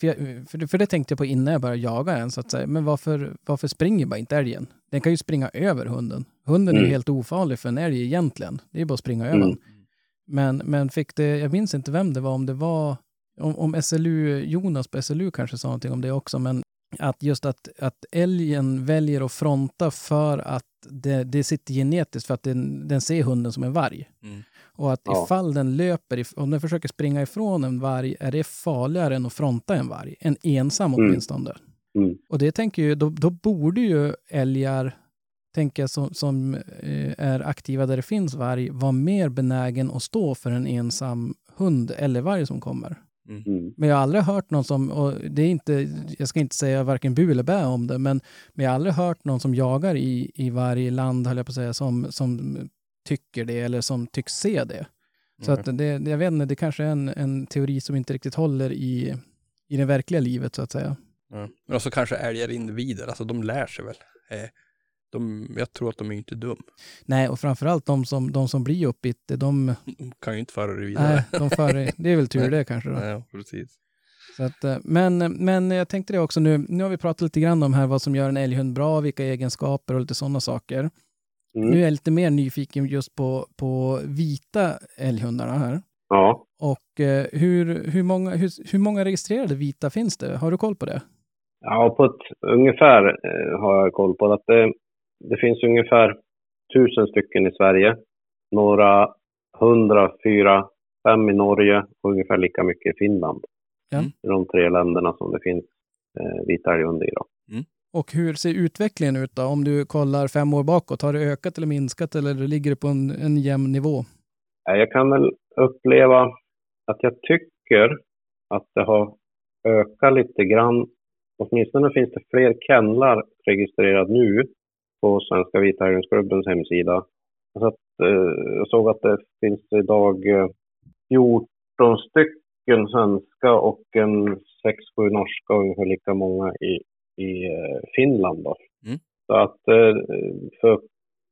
för, jag, för, det, för det tänkte jag på innan jag började jaga en så att säga. Men varför, varför springer bara inte älgen? Den kan ju springa över hunden. Hunden är ju Mm. helt ofarlig för en älg egentligen. Det är bara att springa över Mm. Men, men fick det, jag minns inte vem det var, om det var, om, om SLU, Jonas på SLU kanske sa någonting om det också, men att just att, att älgen väljer att fronta för att det, det sitter genetiskt för att den, den ser hunden som en varg. Mm. Och att Ja. ifall den löper, om den försöker springa ifrån en varg, är det farligare än att fronta en varg. En ensam Mm. åtminstone. Mm. Och det tänker ju, då, då borde ju älgar, tänker jag, som, som eh, är aktiva där det finns varg, vara mer benägen att stå för en ensam hund eller varg som kommer. Mm. Men jag har aldrig hört någon som, och det är inte, jag ska inte säga varken bu eller bä om det, men, men jag har aldrig hört någon som jagar i, i varje land, höll jag på att säga, som, som tycker det eller som tycks se det. Så Mm. att det, jag vet inte, det kanske är en, en teori som inte riktigt håller i, i det verkliga livet så att säga. Ja. Men också kanske älgar individer, alltså de lär sig väl. Eh, de, jag tror att de är inte dum. Nej, och framförallt de som, de som blir uppbitte, de, De <laughs> kan ju inte föra det vidare. nej, de för, <laughs> det är väl tur det kanske då. Ja, precis. Så att, eh, men, men jag tänkte det också nu, nu har vi pratat lite grann om här vad som gör en älghund bra, vilka egenskaper och lite sådana saker. Mm. Nu är jag lite mer nyfiken just på, på vita älghundarna här. Ja. Och eh, hur, hur, många, hur, hur många registrerade vita finns det? Har du koll på det? Ja, på ett ungefär eh, har jag koll på att det, det finns ungefär tusen stycken i Sverige. Några hundra, fyra, fem i Norge och ungefär lika mycket i Finland. Ja. De tre länderna som det finns eh, vita älghundar i. Då. Och hur ser utvecklingen ut då? Om du kollar fem år bakåt, har det ökat eller minskat eller ligger det på en, en jämn nivå? Jag kan väl uppleva att jag tycker att det har ökat lite grann. Åtminstone finns det fler kennlar registrerade nu på Svenska Vita hemsida. Så att, eh, jag såg att det finns idag eh, 14 stycken svenska och en 6-7 norska och ungefär lika många i, i eh, Finland. Då. Mm. Så att eh, för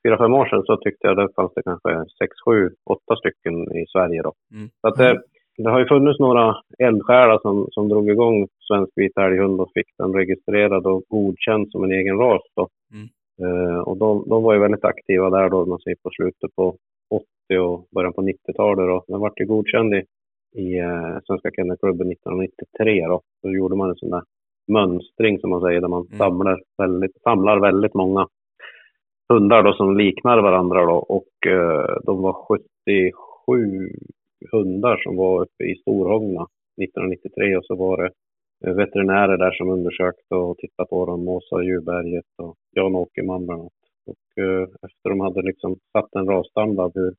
fyra, fem år sedan så tyckte jag det fanns det kanske 6, 7, 8 stycken i Sverige. Då. Mm. Så att det, det har ju funnits några eldsjälar som, som drog igång svensk vit älghund och fick den registrerad och godkänd som en egen ras. Då. Mm. Eh, och de, de var ju väldigt aktiva där då, man ser på slutet på 80 och början på 90-talet. Då. Den vart ju godkänd i, i eh, Svenska Kennelklubben 1993. Då. Då gjorde man en sån där mönstring som man säger, där man Mm. samlar, väldigt, samlar väldigt många hundar då, som liknar varandra. Då. Och eh, de var 77 hundar som var uppe i Storhogna 1993 och så var det eh, veterinärer där som undersökte och tittade på dem, Åsa Djurberget och Jan Åkerman bland annat. Och eh, efter de hade liksom satt en rasstandard hur,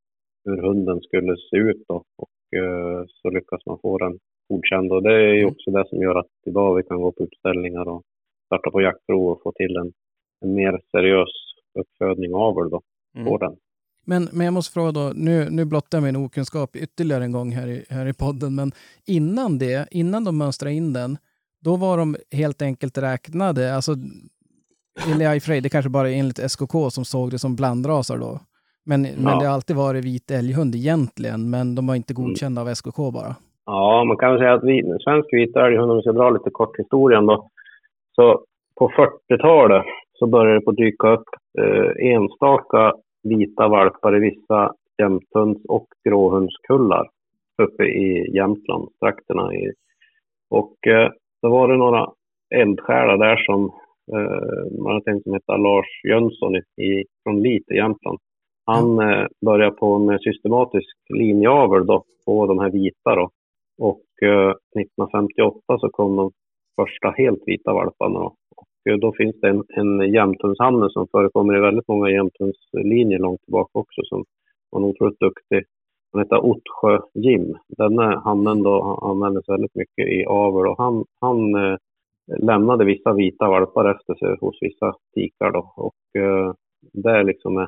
hur hunden skulle se ut då och eh, så lyckas man få den godkänd och det är ju Mm. också det som gör att idag vi kan gå på utställningar och starta på jaktprov och få till en, en mer seriös uppfödning av avel då på Mm. den. Men, men jag måste fråga då, nu, nu blottar jag min okunskap ytterligare en gång här i, här i podden, men innan det, innan de mönstrade in den, då var de helt enkelt räknade, alltså, eller ja, i sig, det kanske bara är enligt SKK som såg det som blandrasar då. Men, men Ja. det har alltid varit vit älghund egentligen, men de var inte godkända av SKK bara. Ja, man kan väl säga att vi, svensk vit älghund, om vi ska dra lite kort historien då. Så på 40-talet så började det på dyka upp eh, enstaka vita valpar i vissa jämthunds och gråhundskullar uppe i Jämtlandstrakterna. I, och eh, då var det några eldsjälar där som eh, man har en som heter Lars Jönsson i, från Lit i Jämtland. Han eh, började på med systematisk linjeavel då, på de här vita. Då. Och eh, 1958 så kom de första helt vita valparna. Då. Och eh, då finns det en, en jämthundshanne som förekommer i väldigt många jämthundslinjer långt tillbaka också som var en otroligt duktig. Han heter Ottsjö Jim. Denna hannen då användes väldigt mycket i avel och han, han eh, lämnade vissa vita valpar efter sig hos vissa tikar då. Och eh, det är liksom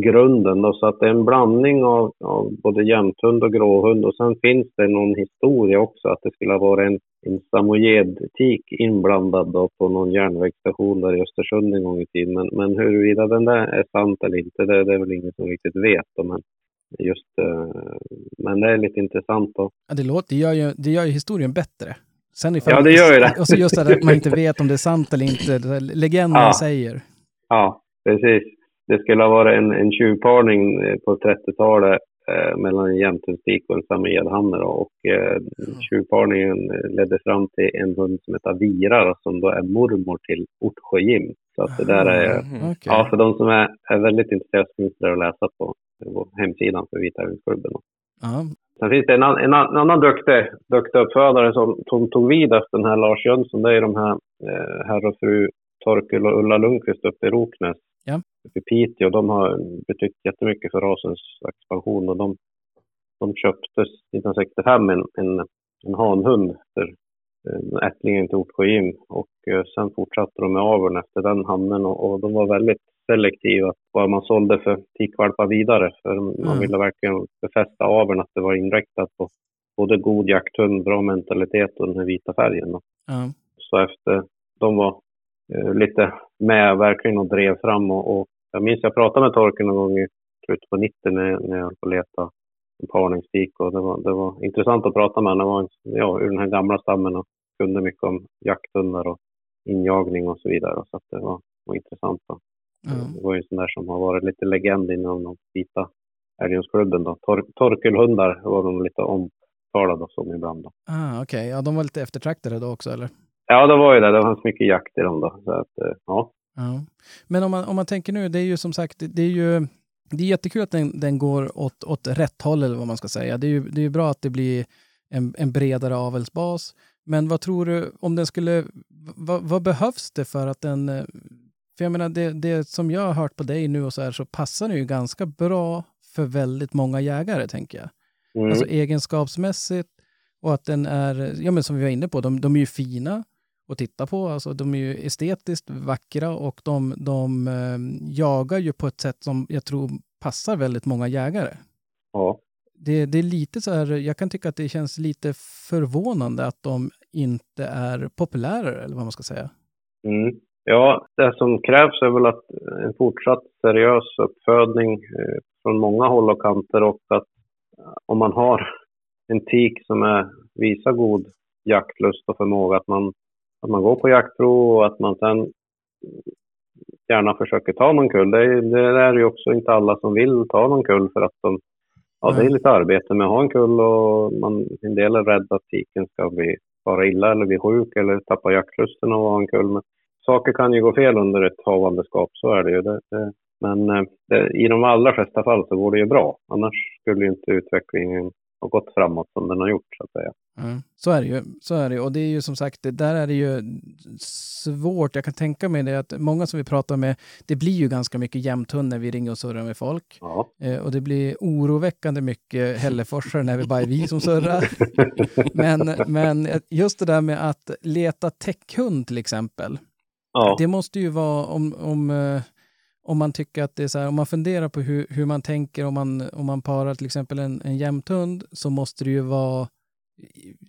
grunden då, så att det är en blandning av, av både jämthund och gråhund och sen finns det någon historia också att det skulle ha varit en, en samojedtik inblandad då på någon järnvägsstation där i Östersund en gång i tiden. Men, men huruvida den där är sant eller inte, det, det är väl ingen som riktigt vet. Då, men, just, eh, men det är lite intressant då. Ja, det, låter, det, gör ju, det gör ju historien bättre. Sen ifall, Ja, det gör ju det. Och så just det att man inte vet om det är sant eller inte. Legenden Ja. säger. Ja, precis. Det skulle ha varit en, en tjuvparning eh, på 30-talet eh, mellan en jämthundstik och en samojedhanne. då. Och eh, tjuvparningen ledde fram till en hund som heter Vira som då är mormor till Ottsjö Jim. Så att det där är, Mhm. Okej. ja, för de som är, är väldigt intresserade finns det där att läsa på, på hemsidan för Vita Älgsklubben. Ja. Sen finns det en, en, en annan duktig, duktig uppfödare som, som tog vid efter den här Lars Jönsson. Det är de här eh, herr och fru Torkel och Ulla Lundqvist uppe i Roknäs. Uppe i Piteå. De har betytt jättemycket för rasens expansion och de de köptes 1965 en, en, en hanhund för eh, ättlingen till Ortsjö och eh, sen fortsatte de med aveln efter den hannen och, och de var väldigt selektiva vad man sålde för tikvalpar vidare. För man Mm. ville verkligen befästa aveln att det var inriktat på både god jakthund, bra mentalitet och den här vita färgen. Ja. Så efter de var eh, lite med verkligen och drev fram och, och jag minns jag pratade med Torkel någon gång i slutet på 90 när, när jag höll på att leta en parningstik och det var, det var intressant att prata med honom. Han var ja, ur den här gamla stammen och kunde mycket om jakthundar och injagning och så vidare. Så det var, var intressant. Då. Ja. Det var ju en sån där som har varit lite legend inom de vita älgjakt-klubben. då. Tor, torkelhundar var de lite omtalade som ibland. Då. Ah, Okej, ja, de var lite eftertraktade då också, eller? Ja, det var ju det. Det fanns mycket jakt i dem då. Så att, eh, ja. Ja. Men om man, om man tänker nu, det är ju som sagt, det- är ju det är jättekul att den, den går åt, åt rätt håll, eller vad man ska säga. Det är ju det är bra att det blir en, en bredare avelsbas. Men vad tror du, om den skulle, vad, vad behövs det för att den, eh, för jag menar det, det som jag har hört på dig nu och så här så passar den ju ganska bra för väldigt många jägare, tänker jag. Mm. Alltså egenskapsmässigt och att den är, ja men som vi var inne på, de, de är ju fina att titta på. Alltså de är ju estetiskt vackra och de, de eh, jagar ju på ett sätt som jag tror passar väldigt många jägare. ja. Det, det är lite så här, jag kan tycka att det känns lite förvånande att de inte är populärare, eller vad man ska säga. Mm. Ja, det som krävs är väl att en fortsatt seriös uppfödning eh, från många håll och kanter och att eh, om man har en tik som är, visar god jaktlust och förmåga, att man, att man går på jaktprov och att man sen gärna försöker ta någon kull. Det är, det är ju också inte alla som vill ta någon kull för att de, ja, det är lite arbete med att ha en kull och man, en del är rädda att tiken ska bli fara illa eller bli sjuk eller tappa jaktlusten av att ha en kull. Men saker kan ju gå fel under ett havandeskap, så är det ju. Det, det, men eh, det, i de allra flesta fall så går det ju bra. Annars skulle ju inte utvecklingen ha gått framåt som den har gjort, så att säga. Mm. Så är det ju. Så är det. Och det är ju som sagt, där är det ju svårt. Jag kan tänka mig det att många som vi pratar med, det blir ju ganska mycket jämthund när vi ringer och surrar med folk. Ja. Eh, och det blir oroväckande mycket Hälleforsare när vi bara är vi som surrar. <laughs> Men, men just det där med att leta täckhund till exempel. ja. Det måste ju vara om, om, eh, om man tycker att det är så här, om man funderar på hur, hur man tänker om man, om man parar till exempel en, en jämthund så måste det ju vara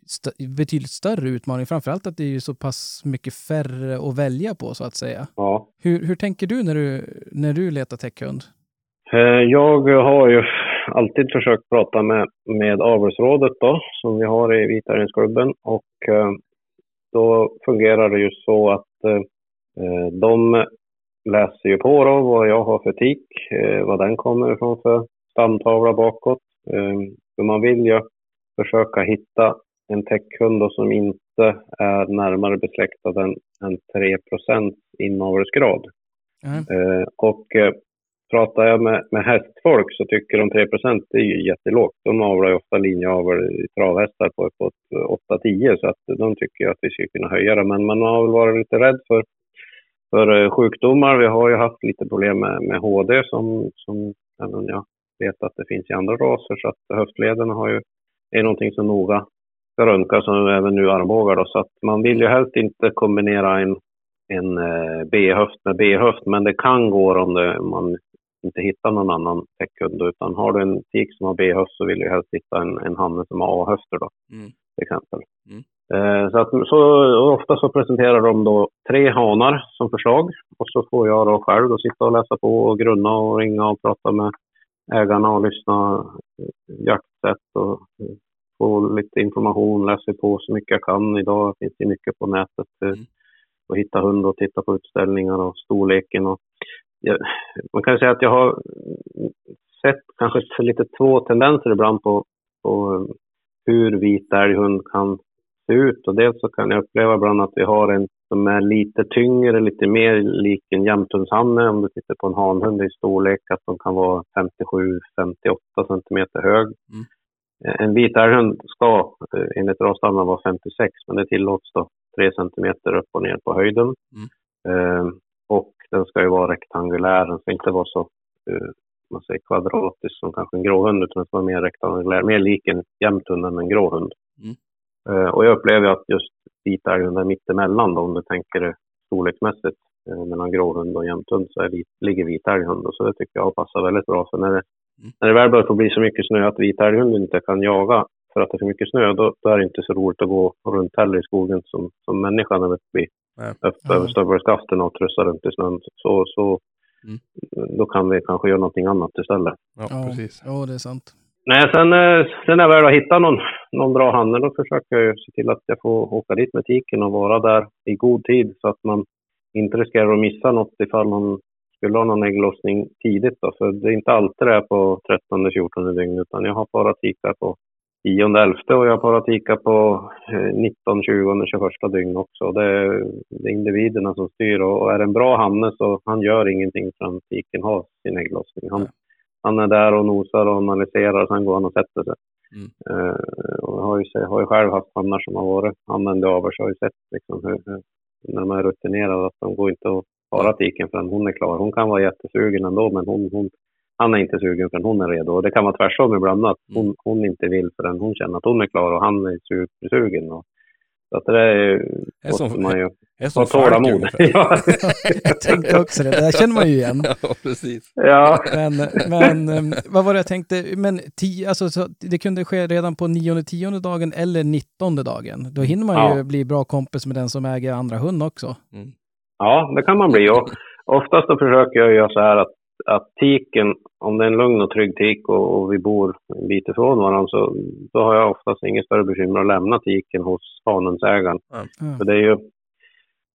st betydligt större utmaning. Framförallt att det är ju så pass mycket färre att välja på så att säga. ja. Hur, hur tänker du när du, när du letar täckhund? Eh, Jag har ju alltid försökt prata med, med avelsrådet då, som vi har i Vitarinsklubben. Och eh, då fungerar det ju så att eh, de läser ju på då vad jag har för tik, eh, vad den kommer ifrån för stamtavla bakåt. Eh, för man vill ju försöka hitta en täckhund som inte är närmare besläktad än, än 3 inavelsgrad. Ja. Eh, och eh, pratar jag med, med hästfolk så tycker de 3 det är ju jättelågt. De avlar ju ofta linjeavel i travhästar på uppåt 8-10 så att de tycker att vi skulle kunna höja det. Men man har väl varit lite rädd för, för eh, sjukdomar. Vi har ju haft lite problem med, med HD som, som även jag vet att det finns i andra raser. Så att höftlederna har ju, är någonting som noga ska röntgas och även nu armbågar. Då, så att man vill ju helst inte kombinera en en eh, B-höft med B-höft, men det kan gå om det, man inte hittar någon annan täckhund. Utan har du en tik som har B-höft så vill du helst hitta en, en hanne som har A-höfter då, Mm. till exempel. Mm. Eh, så, att, så ofta så presenterar de då tre hanar som förslag och så får jag då själv då sitta och läsa på och grunna och ringa och prata med ägarna och lyssna eh, jaktsätt och eh, få lite information, läsa på så mycket jag kan. Idag finns det mycket på nätet. eh, Mm. och hitta hund och titta på utställningar och storleken. Och jag, man kan säga att jag har sett kanske lite två tendenser ibland på, på hur vit älghund kan se ut. Och dels så kan jag uppleva ibland att vi har en som är lite tyngre, lite mer lik en jämthundshanne. Om du tittar på en hanhund i storlek, att de kan vara 57-58 centimeter hög. Mm. En vit älghund ska eh, enligt rasstandarden vara 56, men det tillåts då 3 centimeter upp och ner på höjden. Eh, och den ska ju vara rektangulär, den ska inte vara så eh, man säger kvadratisk som kanske en gråhund utan som var mer rektangulär, mer lik en jämthund än en gråhund. Mm. Eh, och jag upplever att just vita älghund är mittemellan då, om du tänker det storleksmässigt eh, mellan gråhund och jämthund så är vit, ligger vit älghund och så det tycker jag passar väldigt bra. För när det, Mm. när det väl börjar få bli så mycket snö att vita älghunden inte kan jaga för att det är för mycket snö, då, då är det inte så roligt att gå runt heller i skogen som, som människan är uppe i Nej. upp Ja. över stövelskaften och trussa runt i snön. Så, så Mm. då kan vi kanske göra någonting annat istället. Ja, Ja, precis. ja, det är sant. Nej, sen, eh, sen när jag väl har hittat någon, någon bra handel, då försöker jag ju se till att jag får åka dit med tiken och vara där i god tid så att man inte riskerar att missa något ifall man skulle ha någon ägglossning tidigt. Då. För det är inte alltid det är på 13-14 dygn, utan jag har bara tikar på 10 11 och jag har bara tikar på 19, 20, 21 dygn också. Det är, det är individerna som styr och, och är det en bra hanne så han gör ingenting förrän tiken har sin ägglossning. Han, han är där och nosar och analyserar, sen går han och sätter sig. Mm. Eh, och jag har ju, har ju själv haft hannar som har varit använda av så jag har ju sett liksom hur, hur, när de är rutinerade att de går inte att para tiken förrän hon är klar. Hon kan vara jättesugen ändå men hon, hon, han är inte sugen förrän hon är redo. Och det kan vara tvärtom ibland att hon, Mm. hon inte vill förrän hon känner att hon är klar och han är supersugen. Och, så att det är ju, Det är som, man ju är som tålamod. <laughs> ja. Jag tänkte också det, det där känner man ju igen. <laughs> ja, precis. ja. Men, men em, vad var det jag tänkte? Men tio, alltså, så det kunde ske redan på nionde, tionde dagen eller nittonde dagen. Då hinner man ju Ja. bli bra kompis med den som äger andra hund också. Mm. Ja, det kan man bli. Och oftast då försöker jag göra så här att, att tiken, om det är en lugn och trygg tik och, och vi bor en bit ifrån varandra, så då har jag oftast inget större bekymmer att lämna tiken hos hanhundsägaren. Ja. För det är ju,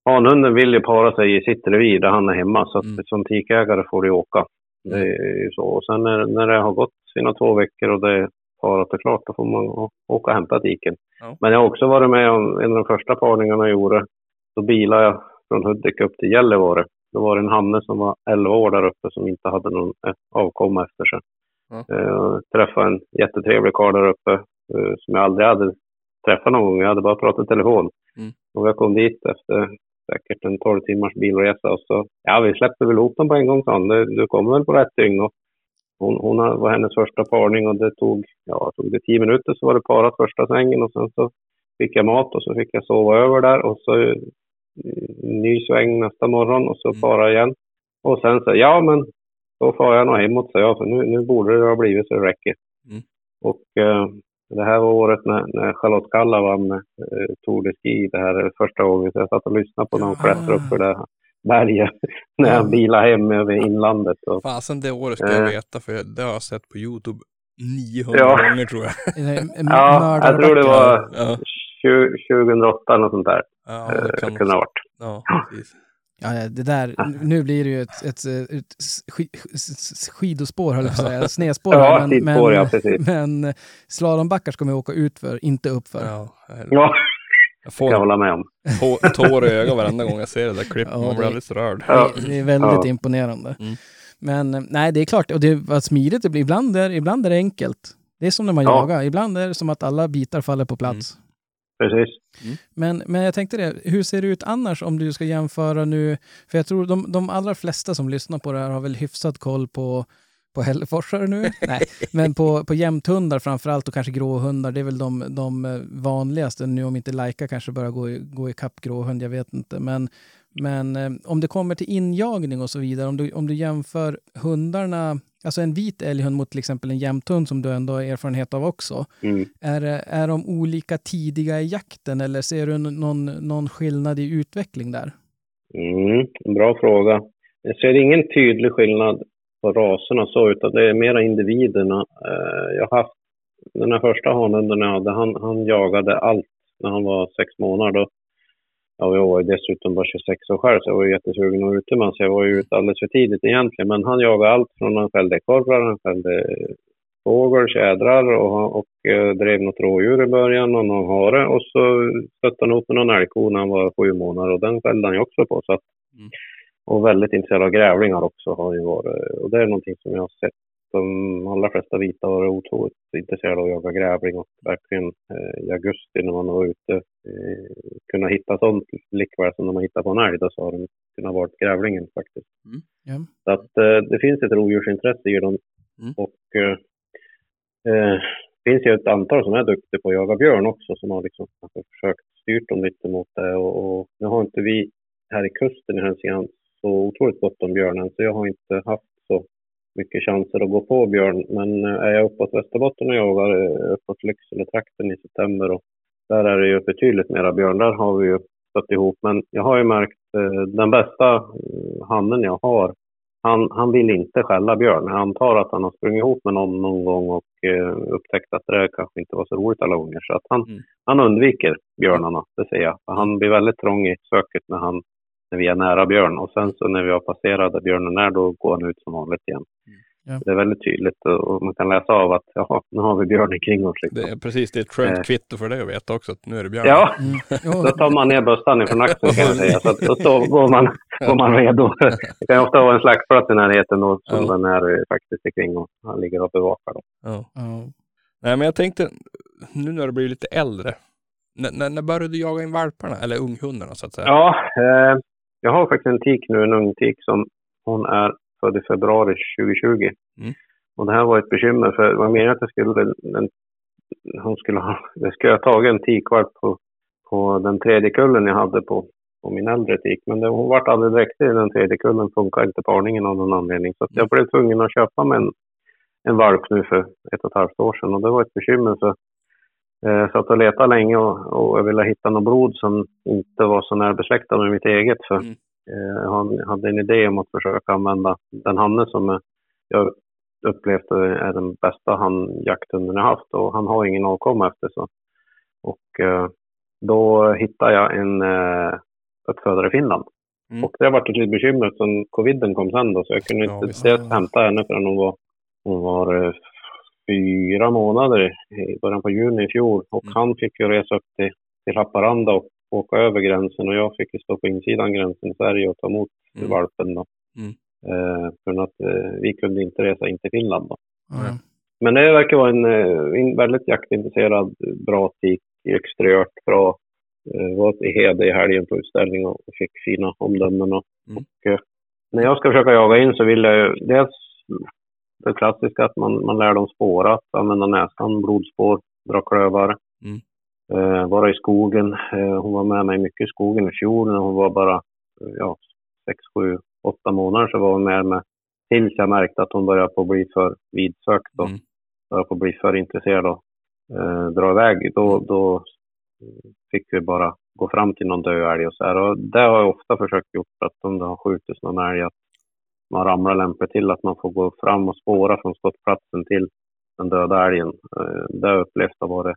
hanhunden vill ju para sig i sitt revir där han är hemma, så att Mm. som tikägare får du åka. Det är ju så. Och sen när, när det har gått sina två veckor och det är parat och klart, då får man åka och hämta tiken. Ja. Men jag har också varit med om en av de första parningarna jag gjorde. Då bilade jag från Hudik upp till Gällivare. Då var det en hanne som var 11 år där uppe som inte hade någon eh, avkomma efter sig. Eh, Jag träffade en jättetrevlig karl där uppe eh, som jag aldrig hade träffat någon gång. Jag hade bara pratat i telefon. Mm. Och jag kom dit efter säkert en 12 timmars bilresa och så, ja vi släppte väl ihop dem på en gång sa han. Du, du kommer väl på rätt dygn. Och hon, hon var hennes första parning och det tog, ja tog det 10 minuter så var det parat första sängen och sen så fick jag mat och så fick jag sova över där och så eh, ny sväng nästa morgon och så Mm. para igen. Och sen så, ja men då får jag nog hemåt så jag, för nu, nu borde det ha blivit så det räcker. Mm. Och eh, det här var året när, när Charlotte Kalla vann eh, Tour de Ski, det här är första gången. Så jag satt och lyssnade på när hon Ja. klättrade upp för det här berget. <laughs> när jag bilade hem över inlandet. Och, Fasen det året ska jag Eh. veta för det har jag sett på Youtube 900 Ja. gånger tror jag. <laughs> ja, jag tror det var Ja, 20, 2008 eller sånt där. ja eh, det kan kunde ha varit. Ja, <laughs> precis. Ja, det där, nu blir det ju ett, ett, ett sk- sk- skidospår, höll jag på att säga, snedspår. Ja, men, men, ja, precis. men slalombackar ska man åka ut för, inte upp för. Ja, jag Ja, jag kan jag får hålla med om. tå- tår i ögat varenda gång jag ser det där klippet. Ja, Man blir det- alldeles rörd. Ja. Det, det är väldigt Ja. imponerande. Mm. Men eh, nej, det är klart, och det var smidigt det blir. Ibland är, ibland är det enkelt. Det är som när man Ja. jagar. Ibland är det som att alla bitar faller på plats. Precis. Men, men jag tänkte det, hur ser det ut annars om du ska jämföra nu? För jag tror de, de allra flesta som lyssnar på det här har väl hyfsat koll på, på hälleforsare nu. <laughs> Nej, men på, på jämthundar framförallt och kanske gråhundar. Det är väl de, de eh, vanligaste nu om inte Laika kanske börjar gå, i- gå ikapp gråhund, jag vet inte. Men, men eh, om det kommer till injagning och så vidare, om du, om du jämför hundarna, alltså en vit älghund mot till exempel en jämthund som du ändå har erfarenhet av också. Mm. Är, är de olika tidiga i jakten eller ser du någon, någon skillnad i utveckling där? Mm, bra fråga. Jag ser ingen tydlig skillnad på raserna så, utan det är mera individerna. Eh, Jag har haft den här första hanhunden jag hade, han, han jagade allt när han var sex månader. Då, ja, jag var dessutom bara 26 år själv, så jag var jättesugen att ute med så jag var ju ute alldeles för tidigt egentligen. Men han jagade allt från han fällde ekorrar, han fällde fågel, tjädrar och, och eh, drev något rådjur i början och någon hare. Och så stötte han ihop med någon älgko när han var sju månader och den fällde han ju också på. Så att, Mm. Och väldigt intresserad av grävlingar också har han ju varit. Och det är någonting som jag har sett. De allra flesta vita varit otroligt intresserade av att jaga grävling och verkligen eh, i augusti när man var ute eh, kunna hitta sånt likväl som de har hittat på en älg. Då så har de kunnat vara grävlingen faktiskt. Mm. Ja. Så att eh, det finns ett rovdjursintresse i dem. Mm. Och eh, eh, det finns ju ett antal som är duktiga på att jaga björn också som har liksom försökt styrt dem lite mot det. Och, och nu har inte vi här i kusten i Hälsingland så otroligt gott om björnen så jag har inte haft mycket chanser att gå på björn. Men eh, är jag uppåt Västerbotten och jagar eh, uppåt Lycksele-trakten i september och där är det ju betydligt mera björn. Där har vi ju stött ihop. Men jag har ju märkt eh, den bästa hannen jag har, han, han vill inte skälla björn. Jag antar att han har sprungit ihop med någon någon gång och upptäckt att det kanske inte var så roligt alla gånger. Så att han, Mm. han undviker björnarna, det ser jag. För Han blir väldigt trång i söket när, han, när vi är nära björn. Och sen så när vi har passerat där björnen är, då går han ut som vanligt igen. Ja. Det är väldigt tydligt och och man kan läsa av att jaha, nu har vi björnen kring oss. Liksom. Det är precis, det är ett skönt Eh. kvitto för dig att veta också att nu är det björn. Ja, Mm. <laughs> då tar man ner bössan ifrån axeln kan jag säga. Så att, och så går man, går man redo. <laughs> Det kan ofta vara en slaktplats i närheten då, som Ja. den är eh, faktiskt kring och han ligger och bevakar. Då. Ja. ja. Nej, men jag tänkte, nu när du blir lite äldre, när, när, när började du jaga in valparna, eller unghundarna så att säga? Ja, eh, jag har faktiskt en tik nu, en ung tik som hon är född i februari 2020. Mm. Och det här var ett bekymmer för det var meningen att jag skulle, en, hon skulle ha, jag skulle ha tagit en tikvalp på, på den tredje kullen jag hade på, på min äldre tik. Men det, hon vart aldrig dräktig den tredje kullen, funkar inte parningen av någon anledning. Så jag blev tvungen att köpa mig en, en valp nu för ett och ett halvt år sedan. Och det var ett bekymmer för jag satt och letade länge och, och jag ville hitta något blod som inte var så närbesläktat med mitt eget. För Mm. eh, jag hade en idé om att försöka använda den hanne som eh, jag upplevt är den bästa han, jakthunden jag haft och han har ingen avkomma efter så. Och eh, då hittade jag en eh, uppfödare i Finland. Mm. Och det har varit ett litet bekymmer som coviden kom sen då så jag kunde Ja, inte dels hämta henne förrän hon var, hon var eh, fyra månader i början på juni i fjol. Och Mm. han fick ju resa upp till, till Haparanda och åka över gränsen och jag fick ju stå på insidan gränsen i Sverige och ta emot Mm. valpen då. Mm. Eh, för att eh, vi kunde inte resa in till Finland då. Ja. Men det verkar vara en, eh, en väldigt jaktintresserad, bra tik, exteriört bra. Eh, var i Hede i helgen på utställning och fick fina omdömen. Och, Mm. och, eh, när jag ska försöka jaga in så vill jag ju dels det klassiska att man, man lär dem spåra, att använda näsan, blodspår, dra klövar. Mm. Eh, vara i skogen. Eh, hon var med mig mycket i skogen i fjol när hon var bara eh, ja, sex, sju, åtta månader så var hon med mig tills jag märkte att hon började på att bli för vidsökt och Mm. började på att bli för intresserad och eh, dra iväg. Då, då fick vi bara gå fram till någon död älg och så här. Och det har jag ofta försökt gjort att om det har skjutits någon älg att man ramlar lämpligt till att man får gå fram och spåra från skottplatsen till den döda älgen. Eh, det har jag upplevt har varit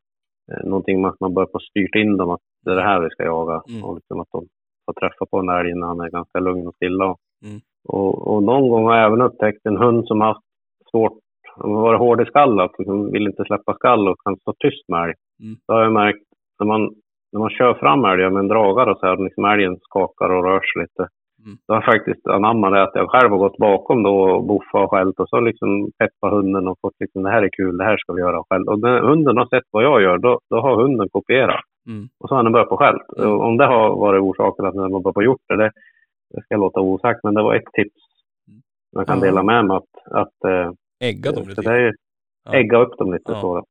eh, någonting man, man börjar på styrt in dem att det är det här vi ska jaga. Mm. Och liksom att de får träffa på en älg när han är ganska lugn och stilla. Mm. Och, och någon gång har jag även upptäckt en hund som har haft svårt, varit hård i skallen, liksom vill inte släppa skall och kan stå tyst med älg. Mm. Då har jag märkt när man, när man kör fram älgen med en dragare och så här, liksom älgen skakar och rör sig lite. Mm. Då har jag faktiskt anammat det att jag själv har gått bakom då och buffat och skällt och så liksom peppat hunden och fått liksom det här är kul, det här ska vi göra själv. Och när hunden har sett vad jag gör, då, då har hunden kopierat. Mm. Och så har den börjat på skällt. Mm. Om det har varit orsaken att den har börjat på gjort det, det, det ska jag låta osagt. Men det var ett tips Mm. jag kan Ja. dela med mig att, att eh, Ägga dem lite ägga upp dem lite Ja. så.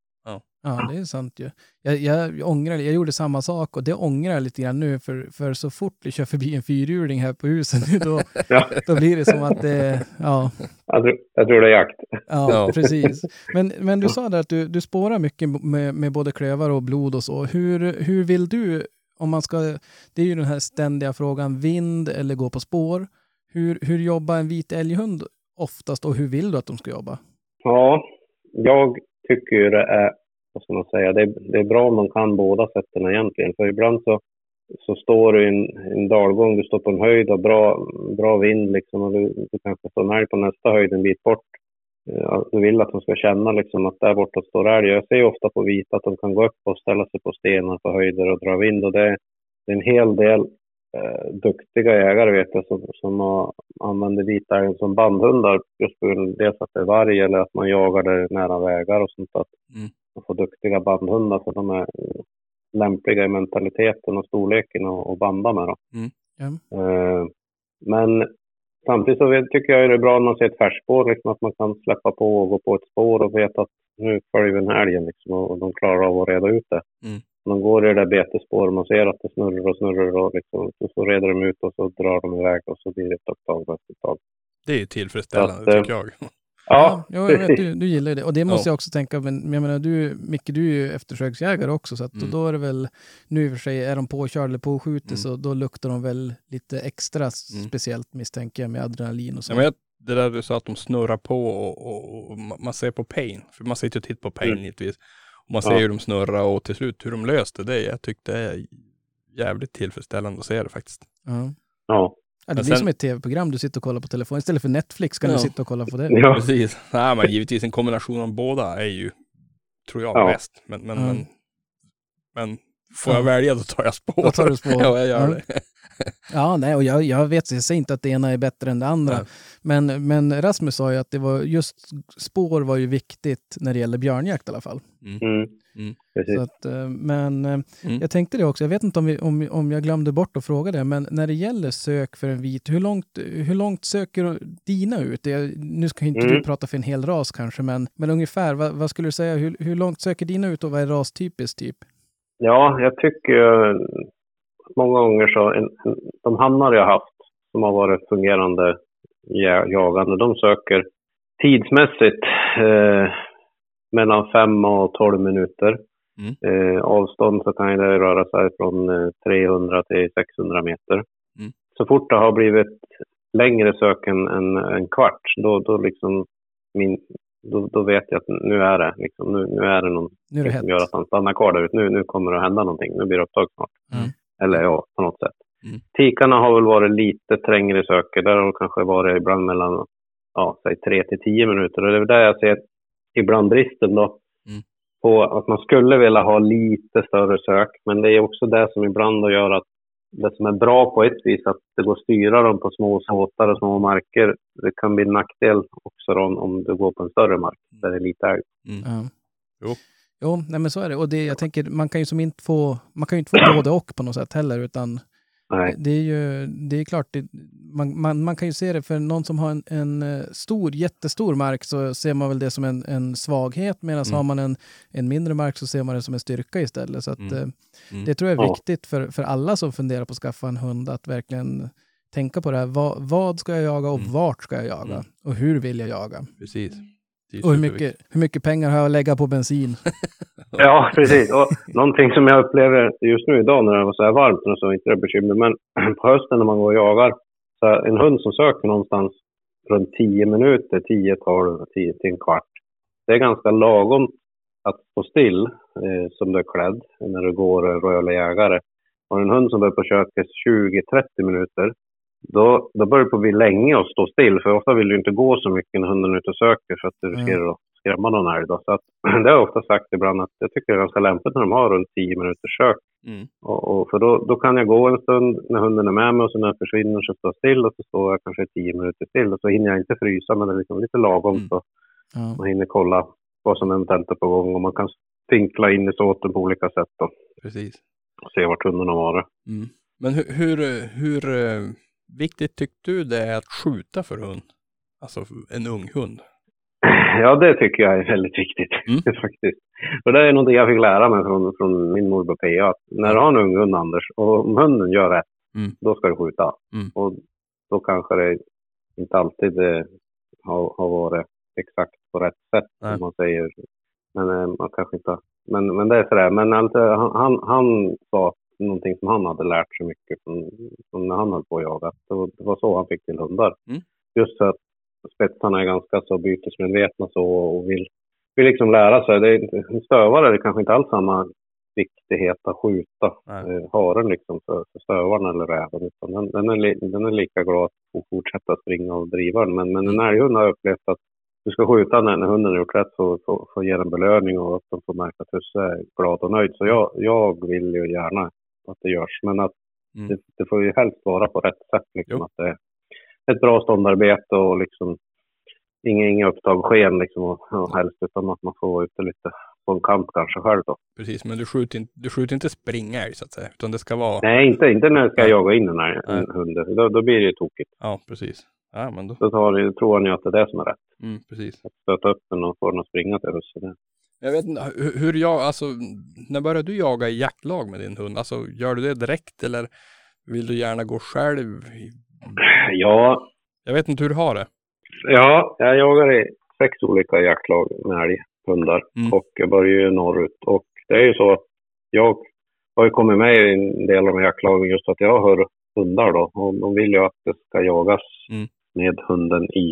Ja, det är sant ju. Jag, jag, jag ångrar, jag gjorde samma sak och det ångrar jag lite grann nu för, för så fort vi kör förbi en fyrhjuling här på huset nu <laughs> då, <laughs> Ja, då blir det som att det, ja, jag, tror, jag tror det är jakt. ja, Ja. precis. Men, men du sa där att du, du spårar mycket med, med både klövar och blod och så. Hur, hur vill du, om man ska, det är ju den här ständiga frågan, vind eller gå på spår. Hur, hur jobbar en vit älghund oftast och hur vill du att de ska jobba? Ja, jag tycker ju det är, vad ska man säga, det är, det är bra om de kan båda sätten egentligen. För ibland så, så står du i en, en dalgång, du står på en höjd och bra, bra vind liksom och du, du kanske står en älg på nästa höjd en bit bort. Eh, du vill att de ska känna liksom att där borta står älg. Jag ser ofta på vita att de kan gå upp och ställa sig på stenar på höjder och dra vind och det är, det är en hel del eh, duktiga jägare vet jag som, som har, använder vitälgen som bandhundar just på grund av dels att det är varg eller att man jagar där nära vägar och sånt. Att Mm man får duktiga bandhundar för de är lämpliga i mentaliteten och storleken och, och banda med. Då. Mm. Ja. Eh, men samtidigt så tycker jag det är bra när man ser ett färskspår, liksom, att man kan släppa på och gå på ett spår och veta att nu följer vi den här älgen liksom, och, och de klarar av att reda ut det. Mm. De går i det där betesspåret, man ser att det snurrar och snurrar och, liksom, och så reder de ut och så drar de iväg och så blir det ett upptag efter ett tag. Det är ju tillfredsställande Så att, eh, tycker jag. Ja, jo, jag vet, du, du gillar ju det. Och det måste Ja. jag också tänka, men jag menar, du, Micke, du är ju eftersöksjägare också, så att Mm. då är det väl, nu i och för sig, är de påkörda eller påskjuter, Mm. så då luktar de väl lite extra Mm. speciellt misstänker jag med adrenalin och så. Ja, men jag, det där du sa att de snurrar på och, och, och ma- man ser på pain. För man sitter ju och tittar på pain Mm. givetvis. Och man ser Ja. hur de snurrar och till slut hur de löste det. Jag tyckte det är jävligt tillfredsställande att se det faktiskt. ja. Ja, Ja, det Men blir sen- som ett tv-program, du sitter och kollar på telefon. Istället för Netflix kan Ja. du sitta och kolla på det. ja. Precis. Nej, men givetvis en kombination av båda är ju, tror jag, Ja. bäst. Men, men, Ja. men, men får Ja. jag välja då tar jag spår. Då tar du spår. <laughs> ja, jag gör Ja. det. Ja, nej, och jag, jag vet, jag säger inte att det ena är bättre än det andra. Nej. Men, men Rasmus sa ju att det var just spår var ju viktigt när det gäller björnjakt i alla fall. Mm. Mm. Precis. Så att, eh, men eh, Mm. jag tänkte det också, jag vet inte om, vi, om, om jag glömde bort att fråga det, men när det gäller sök för en vit, hur långt, hur långt söker dina ut? Jag, nu ska inte Mm. du prata för en hel ras kanske, men, men ungefär, vad, vad skulle du säga, hur, hur långt söker dina ut och vad är rastypiskt typ? Ja, jag tycker många gånger så, en, en, de hannar jag haft som har varit fungerande ja- jagande, de söker tidsmässigt eh, mellan 5 och 12 minuter. Mm. Eh, avstånd så kan det röra sig från eh, 300 till 600 meter. Mm. Så fort det har blivit längre sök än en, kvart, då, då, liksom min, då, då vet jag att nu är det, liksom, nu, nu är det det som gör att han stannar kvar där ute. Nu, nu kommer det att hända någonting. Nu blir det upptag snart. Mm. Eller ja, på något sätt. Mm. Tikarna har väl varit lite trängre i söker. Där har det kanske varit ibland mellan, ja, säg tre till tio minuter. Och det är väl där jag ser ibland bristen då. Mm. På att man skulle vilja ha lite större sök. Men det är också det som ibland då gör att det som är bra på ett vis, att det går att styra dem på små såtar och små marker. Det kan bli en nackdel också då, om du går på en större mark där det är lite älg. Mm. Jo. Jo, nej men så är det. Och det, jag tänker, man kan ju som inte få, man kan ju inte få både och på något sätt heller, utan Nej. det är ju, det är klart, det, man, man, man kan ju se det för någon som har en, en eh, stor, jättestor mark så ser man väl det som en, en svaghet, medan Mm. har man en, en mindre mark så ser man det som en styrka istället. Så att, Mm. eh, Mm. det tror jag är viktigt för, för alla som funderar på att skaffa en hund, att verkligen tänka på det här. Vad, vad ska jag jaga och Mm. vart ska jag jaga? Mm. Och hur vill jag jaga? Precis. Och hur mycket, hur mycket pengar har jag att lägga på bensin? <laughs> Ja, precis. Och någonting som jag upplever just nu idag när det var så här varmt och så är inte det bekymmer. Men <clears throat> på hösten när man går och jagar, så en hund som söker någonstans runt 10 minuter, 10, 12, 10 till en kvart. Det är ganska lagom att stå still eh, som du är klädd när du går eh, rörlig jägare. Och en hund som börjar på köket 20-30 minuter, då, då börjar det på att bli länge att stå still. För ofta vill du inte gå så mycket när hunden är ute och söker för att du Mm. riskerar att skrämma någon älg. Så att, <clears throat> det har jag ofta sagt ibland att jag tycker det är ganska lämpligt när de har runt 10 minuters sök. Mm. Och, och, för då, då kan jag gå en stund när hunden är med mig och sen när jag försvinner så står jag still och så står jag kanske 10 minuter still och så hinner jag inte frysa men det är liksom lite lagom Mm. så Ja. man hinner kolla vad som eventuellt är på gång och man kan vinkla in i såten på olika sätt då, Precis. och se vart hunden har varit. Mm. Men hur, hur, hur eh, viktigt tyckte du det är att skjuta för hund? Alltså en ung hund. Ja, det tycker jag är väldigt viktigt Mm. <laughs> faktiskt. Och det är någonting jag fick lära mig från, från min morbror P.A. Att när du har en ung hund, Anders, och om hunden gör rätt, Mm. då ska du skjuta. Mm. Och då kanske det inte alltid eh, har, har varit exakt på rätt sätt, Nej. som man säger. Men eh, man kanske inte... Men, men det är sådär. Men alltså, han, han, han sa någonting som han hade lärt sig mycket från, från när han höll på att jaga. Det var, det var så han fick till hundar. Mm. Just för att spetsarna är ganska så bytesmedvetna så och vill, vill liksom lära sig. Det är, en stövare är det kanske inte alls samma viktighet att skjuta eh, haren liksom för, för stövaren eller räven. Utan den, den, är, li- den är lika glad att fortsätta springa och driva den. Men, men en älghund har upplevt att du ska skjuta när, när hunden har gjort rätt för för- för att ge den belöning och att de får märka att husse är glad och nöjd. Så jag, jag vill ju gärna att det görs. Men att Mm. det, det får ju helst vara på rätt sätt. Liksom, Jo. att det är ett bra ståndarbete och liksom inga, inga upptag sken liksom, och, och helst utan att man får vara ute lite på en kant kanske själv då. Precis, men du skjuter, inte, du skjuter inte springälg så att säga, utan det ska vara... Nej, inte, inte när jag ska jaga in den här Nej. hunden. Då, då blir det ju tokigt. Ja, precis. Ja, men då. Då tar, tror han ju att det är det som är rätt. Mm, precis. Att stöta upp den och få den att springa till husse. Jag vet inte, hur, jag, alltså, när började du jaga i jaktlag med din hund? Alltså, gör du det direkt eller vill du gärna gå själv? <clears throat> Ja, Jag vet inte hur du har det. Ja, jag jagar i sex olika jaktlag med älghundar Mm. och jag börjar ju norrut. Och det är ju så att jag har ju kommit med i en del av de jaktlagen just att jag har hundar då. Och de vill ju att det ska jagas Mm. med hunden i,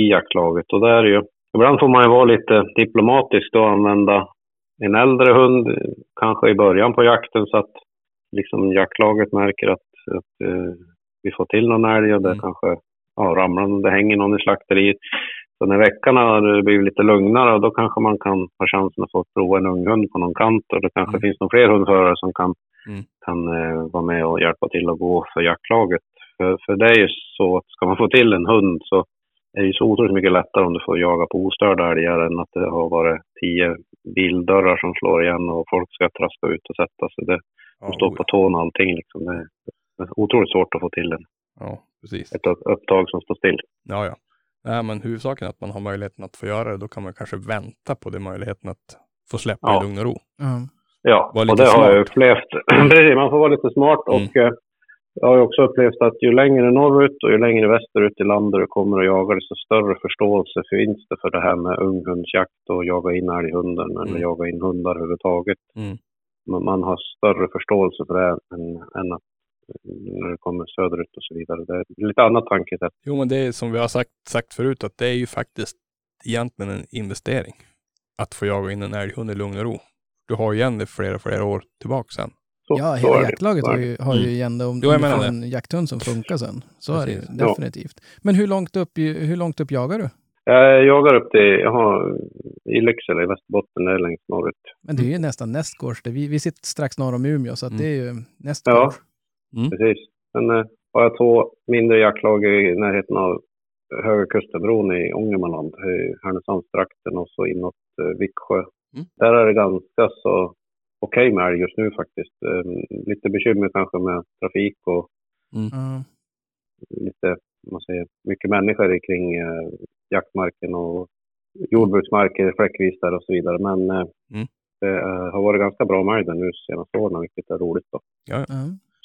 i jaktlaget. Och det är ju, ibland får man ju vara lite diplomatisk och använda en äldre hund, kanske i början på jakten så att liksom jaktlaget märker att, att eh, vi får till någon älg och det Mm. kanske ja, ramlar, det hänger någon i slakteriet. Så när veckan har blivit lite lugnare, då kanske man kan ha chansen att få prova en ung hund på någon kant. Och det kanske Mm. finns någon fler hundförare som kan, Mm. kan eh, vara med och hjälpa till att gå för jaktlaget. För, för det är ju så att ska man få till en hund så är det ju så otroligt mycket lättare om du får jaga på ostörda älgar än att det har varit tio bildörrar som slår igen och folk ska traska ut och sätta sig. Det, de står på tån och allting. Liksom. Det, är otroligt svårt att få till en, ja precis. ett upp- upptag som står still. Ja, ja. Nej, men huvudsaken är att man har möjligheten att få göra det. Då kan man kanske vänta på det möjligheten att få släppa Ja. i lugn och ro. Ja. Ja, och det har jag smart. upplevt. <clears throat> Man får vara lite smart Mm. och eh, jag har också upplevt att ju längre norrut och ju längre västerut i landet du kommer och jagar, desto större förståelse finns det för det här med unghundsjakt och jaga in älghunden eller Mm. jaga in hundar överhuvudtaget. Mm. Man, man har större förståelse för det än, än att när det kommer söderut och så vidare. Det är lite annat tankesätt. Jo, men det är som vi har sagt, sagt förut, att det är ju faktiskt egentligen en investering. Att få jaga in en älghund i lugn och ro. Du har ju igen det flera, flera år tillbaka sen. Så, Ja, så hela jaktlaget har ju, har ju Mm. igen det om, du får en jakthund som funkar sen. Så är det ju Precis. Ja. definitivt. Men hur långt, upp, hur långt upp jagar du? Jag jagar upp till, jag har i Lycksele i Västerbotten, det är längst norrut. Men det är ju nästan nästgårds. Vi, vi sitter strax norr om Umeå, så att Mm. det är ju Ja. nästgårds. Precis. Sen eh, har jag två mindre jaktlag i närheten av Höga Kustenbron i Ångermanland, i Härnösandstrakten och så inåt eh, Viksjö. Mm. Där är det ganska så okej med älg just nu faktiskt. Eh, lite bekymmer kanske med trafik och Ja. lite, vad man säger, mycket människor kring eh, jaktmarken och jordbruksmarker fläckvis där och så vidare. Men eh, Mm. det eh, har varit ganska bra med älg nu senaste åren, vilket är roligt. Då. Ja.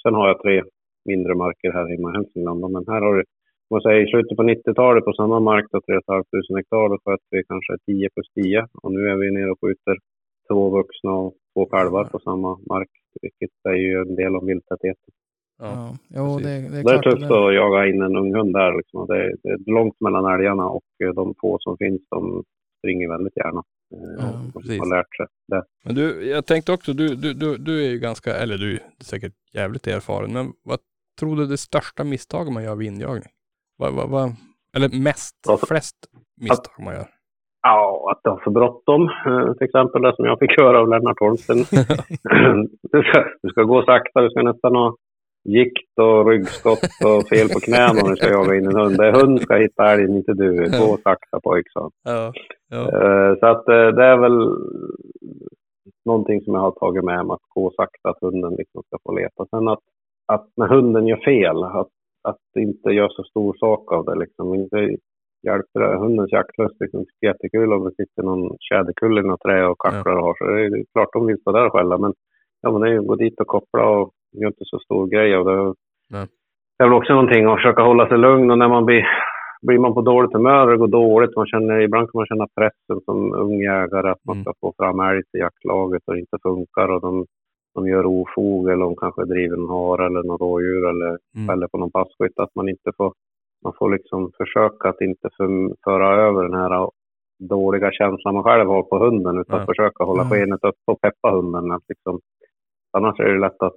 Sen har jag tre mindre marker här hemma i Hälsingland. Men här har det, man säger i slutet på 90-talet på samma mark, då 3 500 hektar, då sköt vi kanske 10 plus 10. Och nu är vi nere och skjuter två vuxna och två kalvar på samma mark. Vilket är ju en del av vildtätheten. Ja. Ja. Det, det är Det är tufft att jaga in en ung hund där. Liksom. Det, är, det är långt mellan älgarna och eh, de få som finns, de springer väldigt gärna. Eh, Ja, de precis. har lärt sig det. Men du, jag tänkte också, du, du, du, du är ju ganska, eller du är säkert jävligt erfaren, men vad tror du är det största misstaget man gör vid injagning? Vad, vad, vad, eller mest, Alltså- flest misstag man gör? Ja, att de har för bråttom. eh, Till exempel det som jag fick höra av Lennart Holmsten. <laughs> du, ska, du ska gå sakta, du ska nästan ha gikt och ryggskott och fel på knäna om du ska jaga in en hund. Det är hund ska hitta älgen, inte du. Gå sakta pojk, sa. Ja, ja, Eh, Så att eh, det är väl någonting som jag har tagit med mig, att gå sakta, att hunden liksom ska få leta. Sen att, att när hunden gör fel, att, att inte göra så stor sak av det. Liksom. Inte hjälper det. Hundens jaktlust liksom, jag är jättekul om det sitter någon tjäderkull i något trä och kacklar och har sig. Det är- det klart de vill stå där skälla, men, ja, men det är ju gå dit och koppla och gör inte så stor grej av det. Nej. Det är väl också någonting att försöka hålla sig lugn och när man blir blir man på dåligt humör och det går dåligt, man känner, ibland kan man känna pressen som ung jägare att man Mm. ska få fram älg till jaktlaget och det inte funkar och de, de gör ofog eller de kanske driver en hare eller någon rådjur eller Mm. skäller på någon passkytt. Att man inte får, man får liksom försöka att inte för, föra över den här dåliga känslan man själv har på hunden utan Ja. försöka hålla Ja. skenet uppe och peppa hunden. Att liksom, annars är det lätt att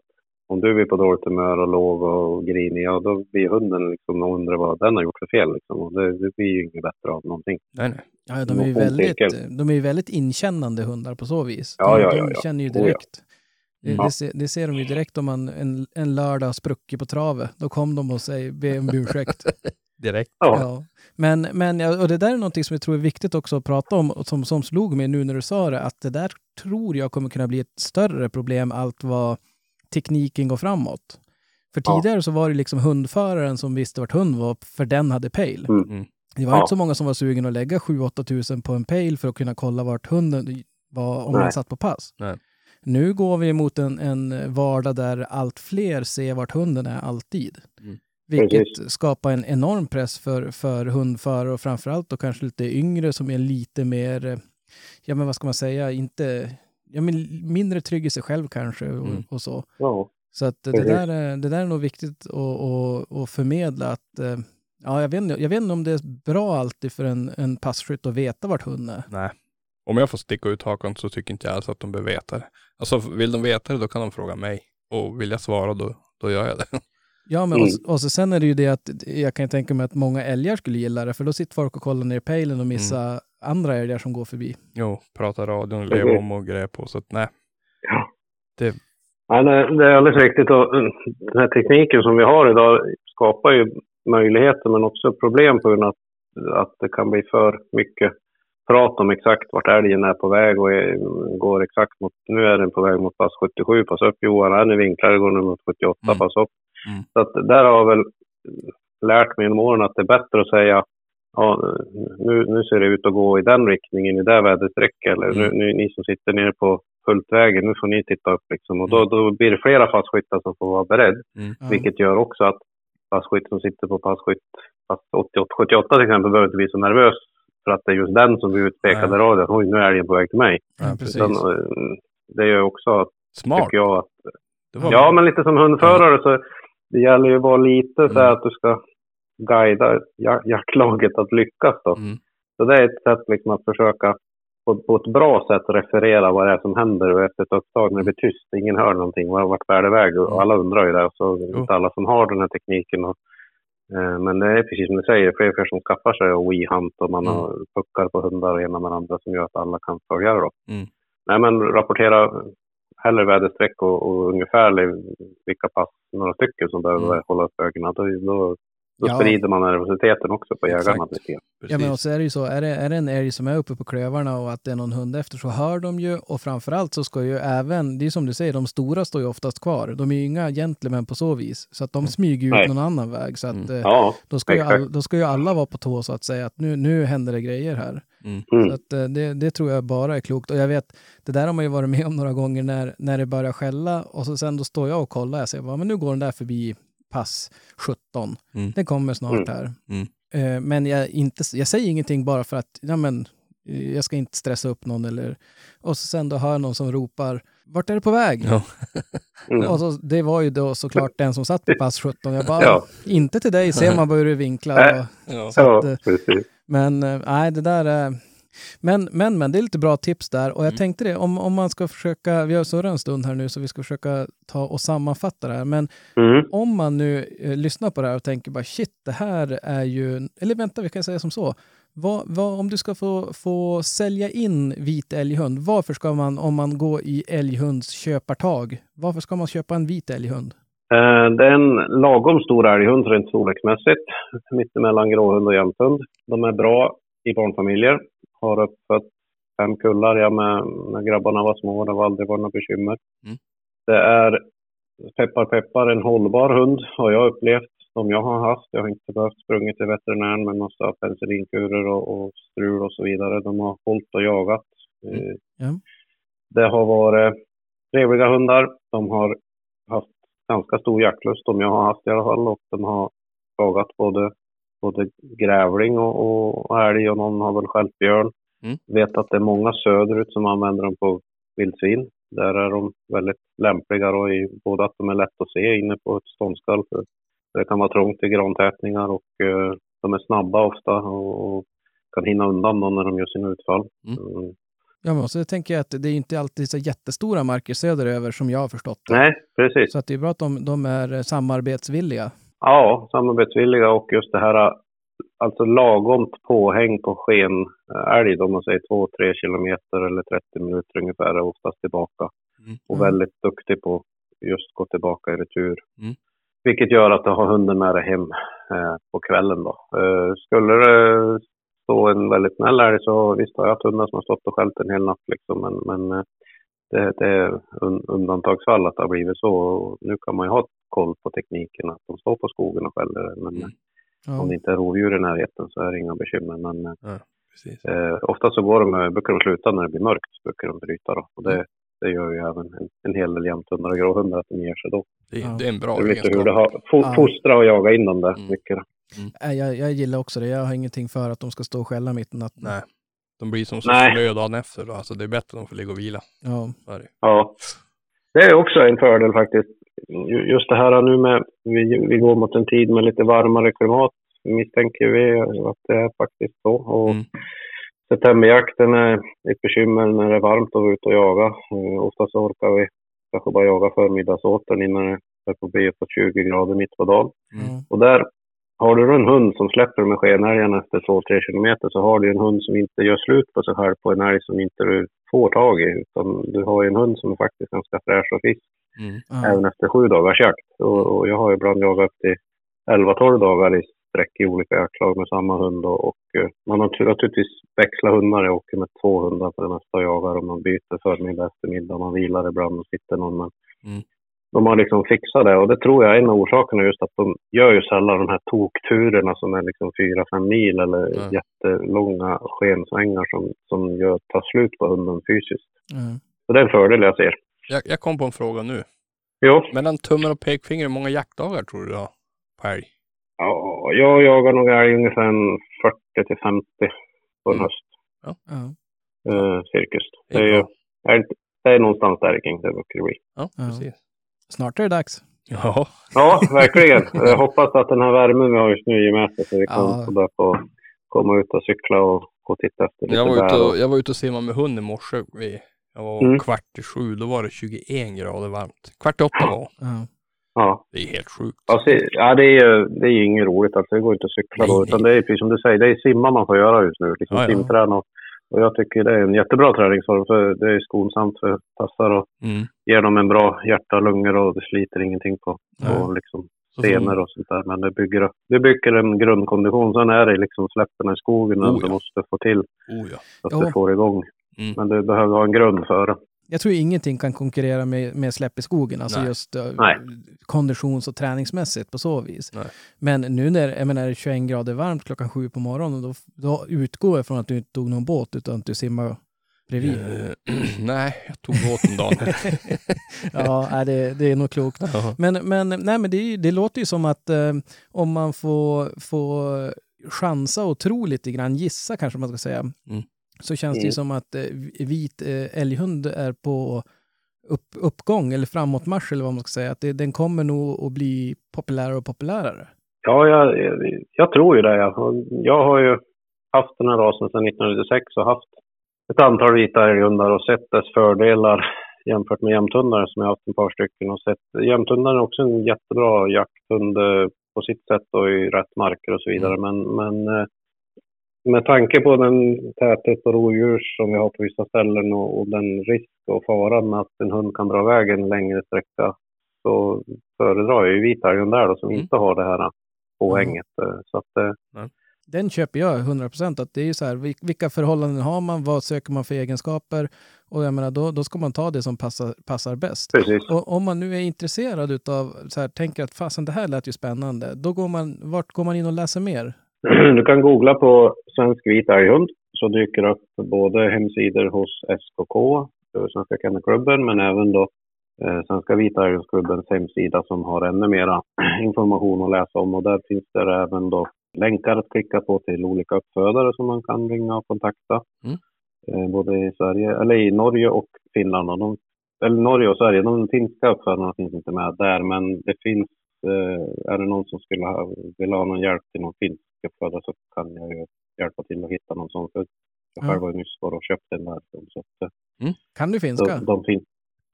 om du blir på dåligt humör och låg och grinig, ja då blir hunden liksom och undrar vad den har gjort för fel. Liksom. Och det, det blir ju inget bättre av någonting. nej, nej. Ja, de är ju väldigt, de är väldigt inkännande hundar på så vis. Ja, de, ja, de ja, ja. känner ju Oh, direkt. Det, Ja. det, ser, det ser de ju direkt om man en, en lördag spruckit på travet. Då kom de och säger be om ursäkt. <laughs> Direkt. Ja. Ja. Men, men ja, och det där är någonting som jag tror är viktigt också att prata om, och som, som slog mig nu när du sa det, att det där tror jag kommer kunna bli ett större problem allt vad tekniken går framåt. För Ja. tidigare så var det liksom hundföraren som visste vart hund var, för den hade pejl. Mm. Mm. Det var Ja. inte så många som var sugen att lägga 7-8 tusen på en pejl för att kunna kolla vart hunden var om Nej. man satt på pass. Nej. Nu går vi mot en, en vardag där allt fler ser vart hunden är alltid. Mm. Vilket Precis. skapar en enorm press för, för hundförare och framförallt då kanske lite yngre som är lite mer, ja men vad ska man säga, inte, ja men mindre trygg i sig själv kanske och, Mm. och så. Ja. Så att det där, är, det där är nog viktigt att, att, att förmedla att eh, Ja, jag vet, inte, jag vet inte om det är bra alltid för en, en passkytt att veta vart hunden är. Nej. Om jag får sticka ut hakan så tycker inte jag alls att de behöver veta det. Alltså vill de veta det då kan de fråga mig. Och vill jag svara då, då gör jag det. <laughs> Ja, men Mm. och, och så sen är det ju det att jag kan tänka mig att många älgar skulle gilla det, för då sitter folk och kollar ner i pejlen och missar Mm. andra älgar som går förbi. Jo, prata radion, leva om och grejer på. Så att nej. Ja. Det, Ja, nej, det är alldeles riktigt. Och mm, den här tekniken som vi har idag skapar ju möjligheter men också problem på grund av att, att det kan bli för mycket prat om exakt vart älgen är på väg och går exakt mot, nu är den på väg mot pass 77, pass upp Johan, är ni vinklar, går nu mot 78, Mm. pass upp. Mm. Så att där har jag väl lärt mig genom åren att det är bättre att säga ja, nu, nu ser det ut att gå i den riktningen, i det väderstrecket. Eller nu, Mm. nu, ni som sitter nere på Hultvägen, nu får ni titta upp liksom. Och då, då blir det flera passkyttar som får vara beredd. mm. Vilket gör också att passkytt som sitter på passkytt pass 88, 78 till exempel behöver inte bli så nervös för att det är just den som blir utpekad i radion. Oj, nu är älgen på väg till mig. Ja, Ja, precis. Utan, eh, det gör också, att, smart. tycker jag, att Det var Ja, men lite som hundförare så det gäller ju att vara lite så här Mm. att du ska guida ja- jaktlaget att lyckas då. Mm. Så det är ett sätt liksom att försöka på, på ett bra sätt referera vad det är som händer och efter ett upptag när det blir tyst, ingen hör någonting, vart bär det iväg? Mm. Och alla undrar ju det, så det är Jo. inte alla som har den här tekniken. Och, men det är precis som du säger, fler och fler som skaffar sig och WeHunt och man Mm. har puckar på hundar och ena med andra som gör att alla kan följa det då. Mm. Nej men rapportera hellre väderstreck och, och ungefärlig vilka pass, några stycken som behöver Mm. hålla upp ögonen. Då, då, då Ja. sprider man nervositeten också på jägarna. Ja, men också är det ju så, är det, är det en älg som är uppe på klövarna och att det är någon hund efter så hör de ju och framförallt så ska ju även, det är som du säger, de stora står ju oftast kvar. De är ju inga gentlemän på så vis, så att de smyger ju ut Nej. någon annan väg. Så att Mm. eh, Ja, då, ska ju all, då ska ju alla vara på tå så att säga, att nu, nu händer det grejer här. Mm. Mm. Så att, eh, det, det tror jag bara är klokt. Och jag vet, det där har man ju varit med om några gånger när, när det börjar skälla och så sen då står jag och kollar. Jag säger, "Va, men nu går den där förbi pass 17. Mm. Den kommer snart Mm. här. Mm. Eh, men jag, inte, jag säger ingenting bara för att ja, men, eh, jag ska inte stressa upp någon. Eller, och så sen då hör någon som ropar, vart är du på väg? Ja. <laughs> Mm. Och så, det var ju då såklart den som satt på pass 17. Jag bara, Ja. inte till dig, ser man bara hur du vinklar. Nej. Och, Ja. så att, ja, eh, men nej, det där är... Men, men, men det är lite bra tips där. Och jag Mm. tänkte det, om, om man ska försöka, vi har surrat en stund här nu så vi ska försöka ta och sammanfatta det här. Men Mm. om man nu eh, lyssnar på det här och tänker bara shit, det här är ju... Eller vänta, vi kan säga som så. Vad, vad, om du ska få, få sälja in vit älghund, varför ska man, om man går i älghunds köpartag, varför ska man köpa en vit älghund? Eh, Det är en lagom stor älghund rent storleksmässigt. Mittemellan gråhund och jämthund. De är bra i barnfamiljer. Har uppfött fem kullar jag med, när grabbarna var små. Det var aldrig varit några bekymmer. Mm. Det är peppar peppar en hållbar hund har jag upplevt. Som jag har haft. Jag har inte behövt sprungit till veterinären med massa penicillinkurer och, och strul och så vidare. De har hållit och jagat. Mm. Ja. Det har varit trevliga hundar. De har haft ganska stor jaktlust, som jag har haft i alla fall. Och de har jagat både, både grävling och, och, och älg och någon har väl skällt björn. Mm. Vet att det är många söderut som använder dem på vildsvin. Där är de väldigt lämpliga då i både att de är lätt att se inne på ett ståndskall. För det kan vara trångt i grantätningar och eh, de är snabba ofta och, och kan hinna undan då när de gör sina utfall. Mm. Mm. Ja, men så tänker jag att det är inte alltid så jättestora marker söderöver som jag har förstått det. Nej, precis. Så att det är bra att de, de är samarbetsvilliga. Ja, samarbetsvilliga och just det här alltså lagomt påhäng på sken eh, älg, om man säger 2-3 kilometer eller 30 minuter ungefär, är oftast tillbaka. Mm. Och väldigt duktig på just gå tillbaka i retur. Mm. Vilket gör att du har hunden med dig hem eh, på kvällen då. Eh, skulle det stå en väldigt snäll älg så visst har jag haft hundar som har stått och skällt en hel natt liksom, men, men eh, det, det är un, undantagsfall att det har blivit så. Och nu kan man ju ha koll på tekniken, att de står på skogen och skäller. Men Mm. Ja. om det inte är rovdjur i närheten så är det inga bekymmer. Men eh, Precis. Eh, ofta så går de, eh, brukar de sluta när det blir mörkt, så brukar de bryta då. Och Mm. det, det gör ju även en, en hel del jämthundar och gråhundar att de ger sig då. Det, Ja. det är en bra Du vet hur det har, fo, Ja. fostra och jaga in dem där Mm. mycket. Nej, Jag, jag gillar också det. Jag har ingenting för att de ska stå och skälla mitt i natten. Nej. De blir som så slö dagen efter. Då. Alltså det är bättre att de får ligga och vila. Ja. Det. Ja. Det är också en fördel faktiskt. Ju- Just det här nu med, vi, vi går mot en tid med lite varmare klimat, misstänker vi att det är faktiskt så. Och Mm. Septemberjakten är ett bekymmer när det är varmt och vi är ute och jaga. Eh, ofta så orkar vi kanske bara jaga förmiddagsåten innan det är på bli uppåt 20 grader mitt på dagen. Mm. Ja. Och där har du en hund som släpper med skenälgen efter 2-3 kilometer så har du en hund som inte gör slut på sig själv på en älg som inte du får tag i. Utan du har ju en hund som är faktiskt ganska fräsch och frisk Mm. Även efter sju dagars jakt. Och, och jag har ibland jagat upp till 11-12 dagar i sträck i olika jaktlag med samma hund. Och, och eh, man har natur- naturligtvis växlat hundar. Jag åker med två hundar för det mesta och jagar och man byter förmiddag, eftermiddag, man vilar ibland och sitter någon. Men Mm. de har liksom fixat det och det tror jag är en av orsakerna just att de gör ju sällan de här tokturerna som är liksom 4-5 mil eller Nej. jättelånga skensvängar som, som gör, tar slut på hunden fysiskt. Ja. Så det är en fördel jag ser. Jag, jag kom på en fråga nu. Jo, Mellan tummen och pekfinger, hur många jaktdagar tror du du har på älg? Ja, jag jagar nog älg ungefär en 40 till 50 på en Mm. höst. Ja. Eh, cirkus. Det är ju, det är någonstans där kring det brukar det bli. Ja, precis. Snart är det dags. Ja, <laughs> Ja, verkligen. Jag hoppas att den här värmen vi har just nu ger med sig så vi kan Ja. få börja på komma ut och cykla och gå och titta efter lite jag var, ute och- och, jag var ute och simmade med hund i morse. Vid, jag var Mm. kvart i sju, då var det 21 grader varmt. Kvart i åtta var Ja. Ja, Det är helt sjukt. ja, se, ja det, är, ju- det är inget roligt. Alltså, det går inte att cykla då. Utan det är precis som du säger, det är simma man får göra just nu. Liksom Ja, ja. simträna. Och, och jag tycker det är en jättebra träningsform. För det är skonsamt för tassar och Mm. ger dem en bra hjärta och lungor och det sliter ingenting på, på liksom, Så senor och sånt där. Men det bygger, det bygger en grundkondition. Sen är det liksom släpperna i skogen Oh, och ja. du måste få till Oh ja. så att Ja. du får igång. Mm. Men du behöver ha en grund för det. Jag tror ingenting kan konkurrera med, med släpp i skogen, alltså Nej. just uh, Nej. konditions och träningsmässigt på så vis. Nej. Men nu när jag menar, det är 21 grader varmt klockan sju på morgonen, då, då utgår jag från att du inte tog någon båt utan att du simmar bredvid. Eh, <clears throat> nej, jag tog båten dagen. <laughs> ja, det, det är nog klokt. Ja. Men, men, nej, men det, det låter ju som att eh, om man får, får chansa och tro lite grann, gissa kanske man ska säga, Mm. Så känns det ju Mm. som att eh, vit eh, älghund är på upp, uppgång eller framåtmarsch eller vad man ska säga. Att det, den kommer nog att bli populärare och populärare. Ja, jag, jag tror ju det. ja. Jag har ju haft den här rasen sedan 1996 och haft ett antal vita älghundar och sett dess fördelar jämfört med jämthundar som jag haft ett par stycken. Och sett, jämthundar är också en jättebra jakthund eh, på sitt sätt och i rätt marker och så vidare. Men, men eh, med tanke på den täthet och rovdjur som vi har på vissa ställen och, och den risk och fara med att en hund kan dra iväg en längre sträcka så föredrar jag ju vita älghundar där då, som Mm. inte har det här påhänget. eh, Så att, eh, Den köper jag 100 procent. Att det är ju så här, vil- vilka förhållanden har man? Vad söker man för egenskaper? Och jag menar, då, då ska man ta det som passar, passar bäst. precis. Och om man nu är intresserad utav, så här, tänker att fasen det här lät ju spännande, då går man, vart går man in och läser mer? <clears throat> Du kan googla på svensk vit älghund så dyker det upp både hemsidor hos SKK, eh, Svenska Kennelklubben, men även då eh, Svenska Vita Älghundsklubbens hemsida som har ännu mera <clears throat> information att läsa om. Och där finns det även då länkar att klicka på till olika uppfödare som man kan ringa och kontakta. Mm. Eh, både i Sverige, eller i Norge och Finland. Och de, eller Norge och Sverige. De finska uppfödarna finns inte med där, men det finns eh, är det någon som skulle ha, vill ha någon hjälp till någon finsk uppfödare så kan jag ju hjälpa till att hitta någon sån. För jag Ja. själv har ju nyss varit och köpt den där. Så att, eh, Kan du finska? de, de finns.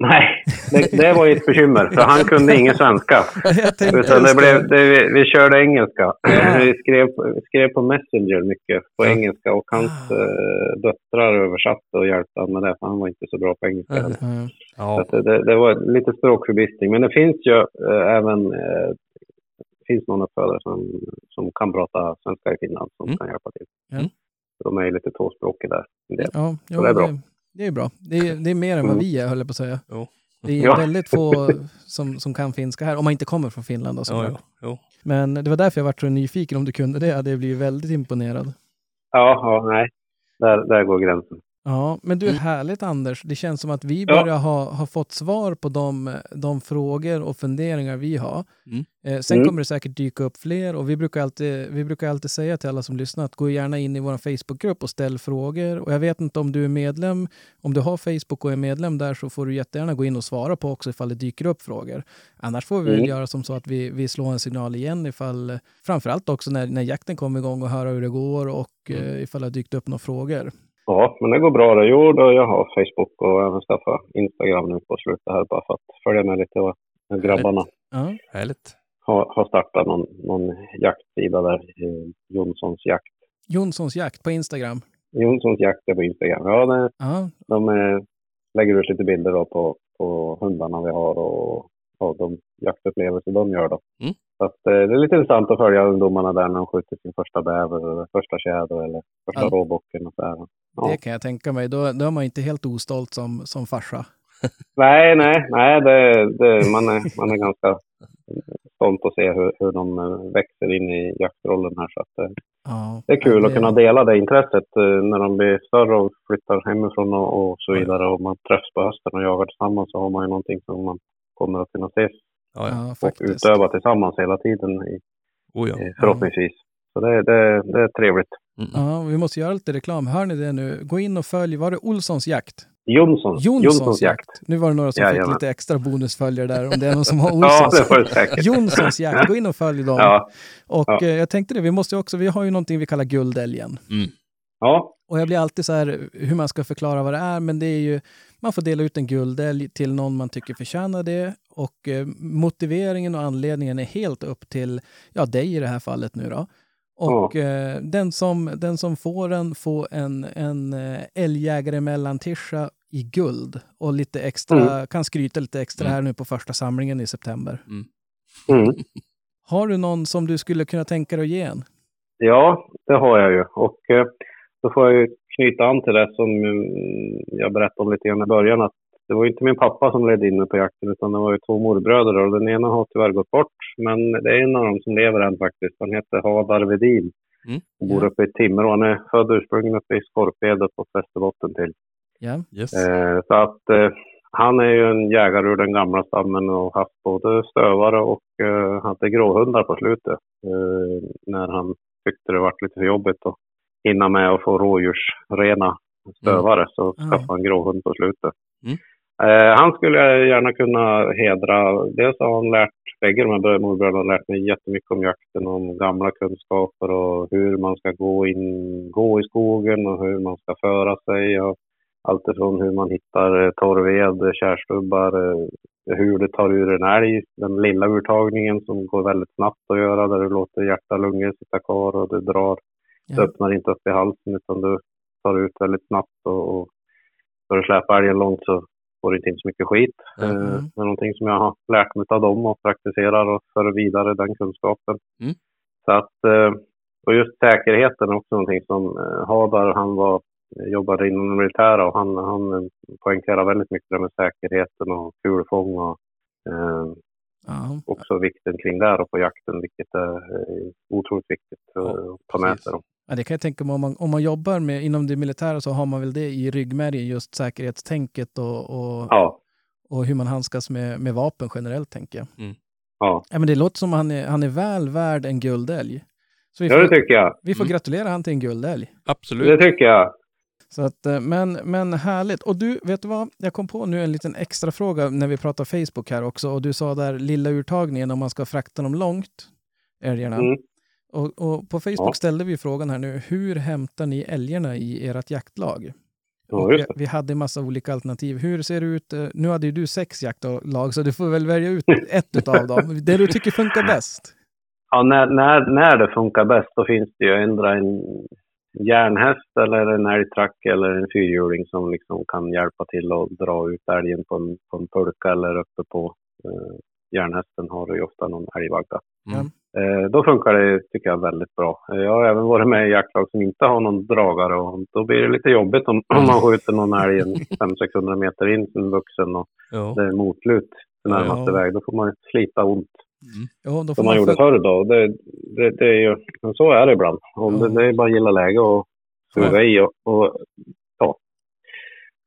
Nej, det, det var ju ett bekymmer för han kunde ingen svenska. <laughs> Utan det blev, det, vi, vi körde engelska. Vi skrev, skrev på Messenger mycket på Ja. engelska och hans eh, döttrar översatte och hjälpte honom med det för han var inte så bra på engelska. Heller. Ja. Så det, det var lite språkförbistring. Men det finns ju eh, även det finns någon uppfödare som, som kan prata svenska i Finland som Mm. kan hjälpa till. Så De är ju lite tvåspråkiga där. Ja, jo, det är bra. Det, är bra. Det är, det är mer än vad Mm. vi är, höll jag på att säga. Det är Ja. väldigt få som, som kan finska här, om man inte kommer från Finland. Och så. Ja, ja. Jo. Men det var därför jag var så nyfiken om du kunde det. Jag hade blivit väldigt imponerad. Ja, ja nej. Där, där går gränsen. Ja, men du, Mm. härligt Anders. Det känns som att vi Ja. börjar ha, ha fått svar på de, de frågor och funderingar vi har. Mm. Eh, sen Mm. kommer det säkert dyka upp fler och vi brukar, alltid, vi brukar alltid säga till alla som lyssnar att gå gärna in i vår Facebookgrupp och ställ frågor. Och jag vet inte om du är medlem, om du har Facebook och är medlem där så får du jättegärna gå in och svara på också ifall det dyker upp frågor. Annars får vi väl Mm. göra som så att vi, vi slår en signal igen ifall, framförallt också när, när jakten kommer igång och höra hur det går och Mm. eh, ifall det har dykt upp några frågor. Ja, men det går bra. Det. Jo, då jag har Facebook och även skaffat Instagram nu på slutet här bara för att följa med lite vad grabbarna Ja. Härligt. har, har startat någon, någon jaktsida där. eh, Jonssons jakt. Jonssons jakt på Instagram. Jonssons jakt är på Instagram. Ja, det, Ja, de eh, lägger ut lite bilder då på, på hundarna vi har och, och de jaktupplevelser de gör då. Mm. Så att, eh, det är lite intressant att följa ungdomarna där när de skjuter sin första bäver eller första tjäder eller första Ja. råbocken och så här. Ja. det kan jag tänka mig. Då, då är man inte helt ostolt som, som farsa. <laughs> Nej, nej, nej, det, det, man, är, man är ganska stolt att se hur, hur de eh, växer in i jaktrollen här. Så att, eh, Ja, det är kul ja, att kunna dela det intresset eh, när de blir större och flyttar hemifrån och, och så vidare. Och man träffas på hösten och jagar tillsammans så har man ju någonting som man kommer att kunna ses Ja, ja. Och utöva tillsammans hela tiden i, Oh, ja. förhoppningsvis. Så det, det, det är trevligt. Mm. Ja, vi måste göra lite reklam. Hör ni det nu? Gå in och följ, var det Olssons jakt? Jonssons, Jonssons jakt. Nu var det några som fick Jajamän. lite extra bonusföljare där, om det är någon som har <laughs> Ja, Olssons. säkert. Jonssons jakt, gå in och följ dem. Ja, Och Ja. eh, jag tänkte det, vi måste också, vi har ju någonting vi kallar guldälgen. Mm. ja, Och jag blir alltid så här hur man ska förklara vad det är, men det är ju, man får dela ut en guldälg till någon man tycker förtjänar det. Och eh, motiveringen och anledningen är helt upp till, ja, dig i det här fallet nu då. Och eh, den, som, den som får den får en, en eh, älgjägare mellantischa i guld och lite extra, kan skryta lite extra här nu på första samlingen i september. mm. <laughs> Har du någon som du skulle kunna tänka dig att ge en? Ja, det har jag ju. Och eh, då får jag ju knyta an till det som mm, jag berättade om lite grann i början. Att det var inte min pappa som ledde in mig på jakten utan det var ju två morbröder och den ena har tyvärr gått bort. Men det är en av dem som lever än faktiskt. Han heter Hadar Vedin Mm. och bor uppe i Timrå. Han är född ursprungligen uppe i Skorped på Västerbotten till. Ja. Yes. Eh, så att eh, han är ju en jägare ur den gamla stammen och haft både stövare och eh, hade gråhundar på slutet. Eh, när han tyckte det var lite för jobbigt att hinna med att få rådjursrena stövare så Mm. skaffade han gråhund på slutet. Mm. Eh, han skulle jag gärna kunna hedra. Dels har han lärt, bägge de här morbröderna har lärt mig jättemycket om jakten, om gamla kunskaper och hur man ska gå, in, gå i skogen och hur man ska föra sig. Och allt ifrån hur man hittar eh, torrved, kärstubbar, eh, hur du tar ur en älg, den lilla urtagningen som går väldigt snabbt att göra där du låter hjärta och lungor sitta kvar och du drar, du Ja. öppnar inte upp i halsen utan du tar ut väldigt snabbt och, och ska du släpa älgen långt så får inte in så mycket skit. Mm. Eh, Det är någonting som jag har lärt mig av dem och praktiserar och för vidare den kunskapen. Mm. Så att, eh, och just säkerheten är också någonting som eh, Hadar, han var, jobbade inom det militära och han, han poängterar väldigt mycket det med säkerheten och kulfång och Ja. också vikten kring det och på jakten, vilket är otroligt viktigt Ja, att ta med sig. Ja, det kan jag tänka mig. Om man, om man jobbar med, inom det militära så har man väl det i ryggmärgen, just säkerhetstänket och, och, Ja, och hur man handskas med, med vapen generellt, tänker jag. ja. Ja, men det låter som han är, han är väl värd en guldälg. Så vi ja, det får, tycker jag. vi får Mm. gratulera han till en guldälg. Absolut. Det tycker jag. Så att, eh, men, men härligt. Och du, vet du vad? Jag kom på nu en liten extra fråga när vi pratar Facebook här också. Och du sa där lilla urtagningen om man ska frakta dem långt, älgarna. Mm. Och, och på Facebook Ja. ställde vi frågan här nu, hur hämtar ni älgarna i ert jaktlag? Ja, vi hade en massa olika alternativ. Hur ser det ut? eh, Nu hade ju du sex jaktlag, så du får väl välja ut <laughs> ett av dem. Det du tycker funkar bäst. Ja, när, när, när det funkar bäst så finns det ju ändra en järnhäst eller en älgtrack eller en fyrhjuling som liksom kan hjälpa till att dra ut älgen på en, på en pulka eller uppe på eh, järnhästen har du ju ofta någon älgvagga. Mm. Eh, då funkar det, tycker jag, väldigt bra. Eh, Jag har även varit med i jaktlag som inte har någon dragare och då blir det lite jobbigt om, om man skjuter någon älg en 500-600 meter in som vuxen och Ja. det är motlut närmaste Ja. väg. Då får man slita ont Ja, då får som man man gjorde för- förr då. Det, det, det är ju, så är det ibland. Om Ja. det, det är bara att gilla läge och suga i och, och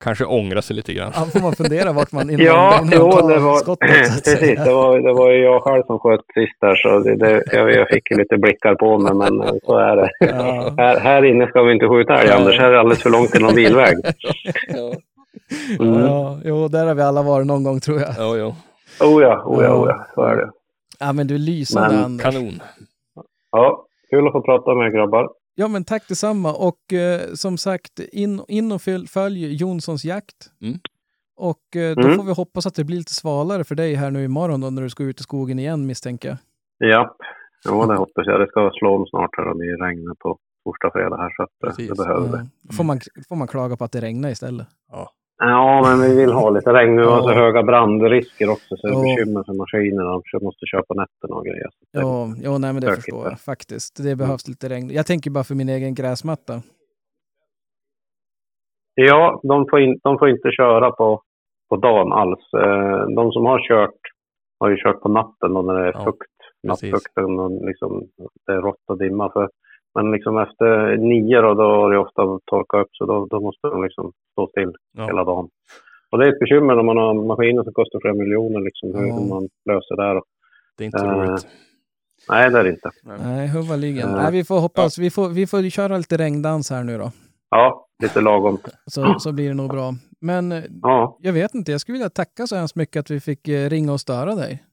Kanske ångra sig lite grann. Ja, får man fundera vart man <laughs> innan, Ja, innan jo, det var, skottet. <laughs> precis. Det var, det var ju jag själv som sköt sist där, så det, det, jag, jag fick lite blickar på mig, men eh, så är det. Ja. Här, här inne ska vi inte skjuta älg, Anders. Här är det alldeles för långt till någon bilväg. <laughs> Ja, Mm. Ja, jo, där har vi alla varit någon gång tror jag. ja, ja. Oh ja, oh ja, oh ja, så är det. Ja, men du är lysande Men- Anders. Kanon. Ja, kul att få prata med er grabbar. Ja, men tack detsamma. Och eh, som sagt, in, in och följ, följ Jonssons jakt. Mm. Och eh, då Mm. får vi hoppas att det blir lite svalare för dig här nu imorgon då, när du ska ut i skogen igen misstänker jag. Ja, jo, det hoppas jag. Det ska slå om snart här och det regnar på torsdag, fredag här, så att eh, det behöver. Ja. Då får man, får man klaga på att det regnar istället. Ja, men vi vill ha lite regn. Nu har så Ja. höga brandrisker också, så det är Ja. bekymmer för maskinerna. De måste köpa nätterna och grejer. Ja, ja nej, men det Stökigt förstår jag faktiskt. Det behövs lite regn. Jag tänker bara för min egen gräsmatta. Ja, de får, in, de får inte köra på, på dagen alls. Eh, De som har kört har ju kört på natten då när det är Ja, fukt. Nattfukten och liksom, det är rått och dimma. För, men liksom efter nio då, då har det ofta torkat upp så då, då måste de liksom stå still Ja. hela dagen. Och det är ett bekymmer när man har maskiner som kostar flera miljoner liksom, hur Ja. man löser det. Här. Det är inte Eh, roligt. Nej, det är det inte. Nej, huvudligen. Ja. Nej, vi får hoppas. Vi, får, vi får köra lite regndans här nu då. Ja, lite lagom. Så, så blir det nog bra. Men eh, Ja, jag vet inte, jag skulle vilja tacka så hemskt mycket att vi fick eh, ringa och störa dig.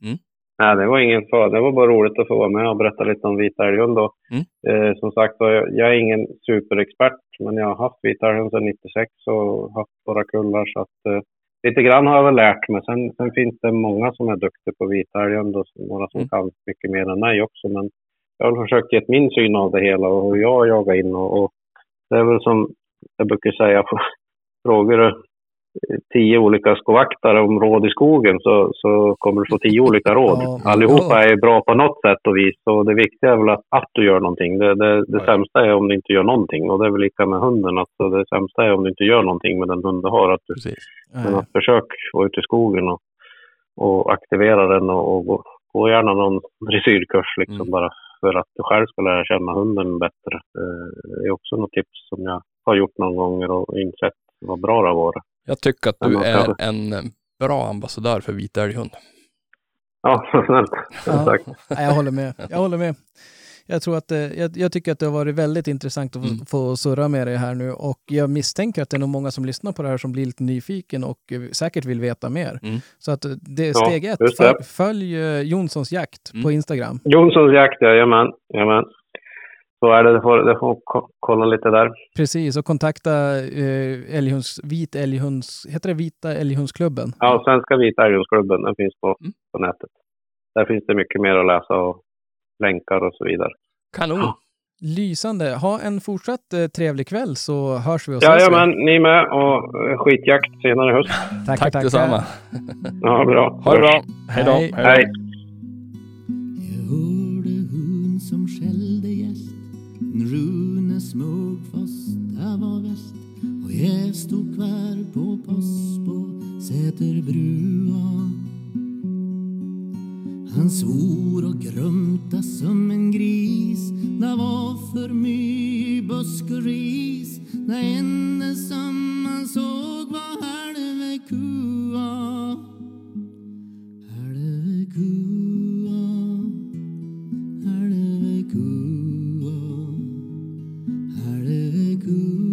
Nej, det var ingen fara. Det var bara roligt att få vara med och berätta lite om vita älghund. då. Mm. Eh, som sagt jag, är ingen superexpert, men jag har haft vita älghund sedan 96 och haft några kullar. Så att, eh, lite grann har jag väl lärt mig. Sen, sen finns det många som är duktiga på vita älghund och några som Mm. kan mycket mer än mig också. Men jag har försökt ge min syn av det hela och hur jag jagar in. Och, och det är väl som jag brukar säga på <laughs> frågor tio olika skovaktare om råd i skogen så, så kommer du få tio olika råd. Ja. Allihopa är bra på något sätt och vis och det viktiga är väl att, att du gör någonting. Det, det, det Ja. sämsta är om du inte gör någonting och det är väl lika med hunden. Alltså det sämsta är om du inte gör någonting med den hund du har. Att du, men att försök vara ute i skogen och, och aktivera den och, och gå, gå gärna någon dressyrkurs liksom Mm. bara för att du själv ska lära känna hunden bättre. Eh, Det är också något tips som jag har gjort någon gånger och insett vad bra det har varit. Jag tycker att du är en bra ambassadör för vita älghund. Ja, <laughs> snällt. Ja. Tack. Nej, jag håller med. Jag håller med. Jag, tror att, eh, jag, jag tycker att det har varit väldigt intressant att få, Mm. få surra med dig här nu och jag misstänker att det är nog många som lyssnar på det här som blir lite nyfiken och eh, säkert vill veta mer. Mm. Så att eh, det är Ja, steg ett. Följ, följ Jonssons jakt på Mm. Instagram. Jonssons jakt, jajamän. jajamän. Så är det, det får, det får ko- kolla lite där. Precis, och kontakta eh, älghunds, vit älghunds, heter det Vita älghundsklubben? Ja, Svenska Vita Älghundsklubben, den finns på, Mm. på nätet. Där finns det mycket mer att läsa och länkar och så vidare. Kanon! Lysande. Ha en fortsatt eh, trevlig kväll så hörs vi och ses. Jajamän, ni med och eh, skitjakt senare i höst. Tackar, Tack tackar. detsamma. Ja, bra. Ha det bra. Hej då. Hej. Hej. Jag Det stod kvar på Pass på Säterbrua. Han svor och grumta som en gris. Det var för my busk och ris. Det enda som han såg var halve kua. Halve kua. Halve kua. Halve kua.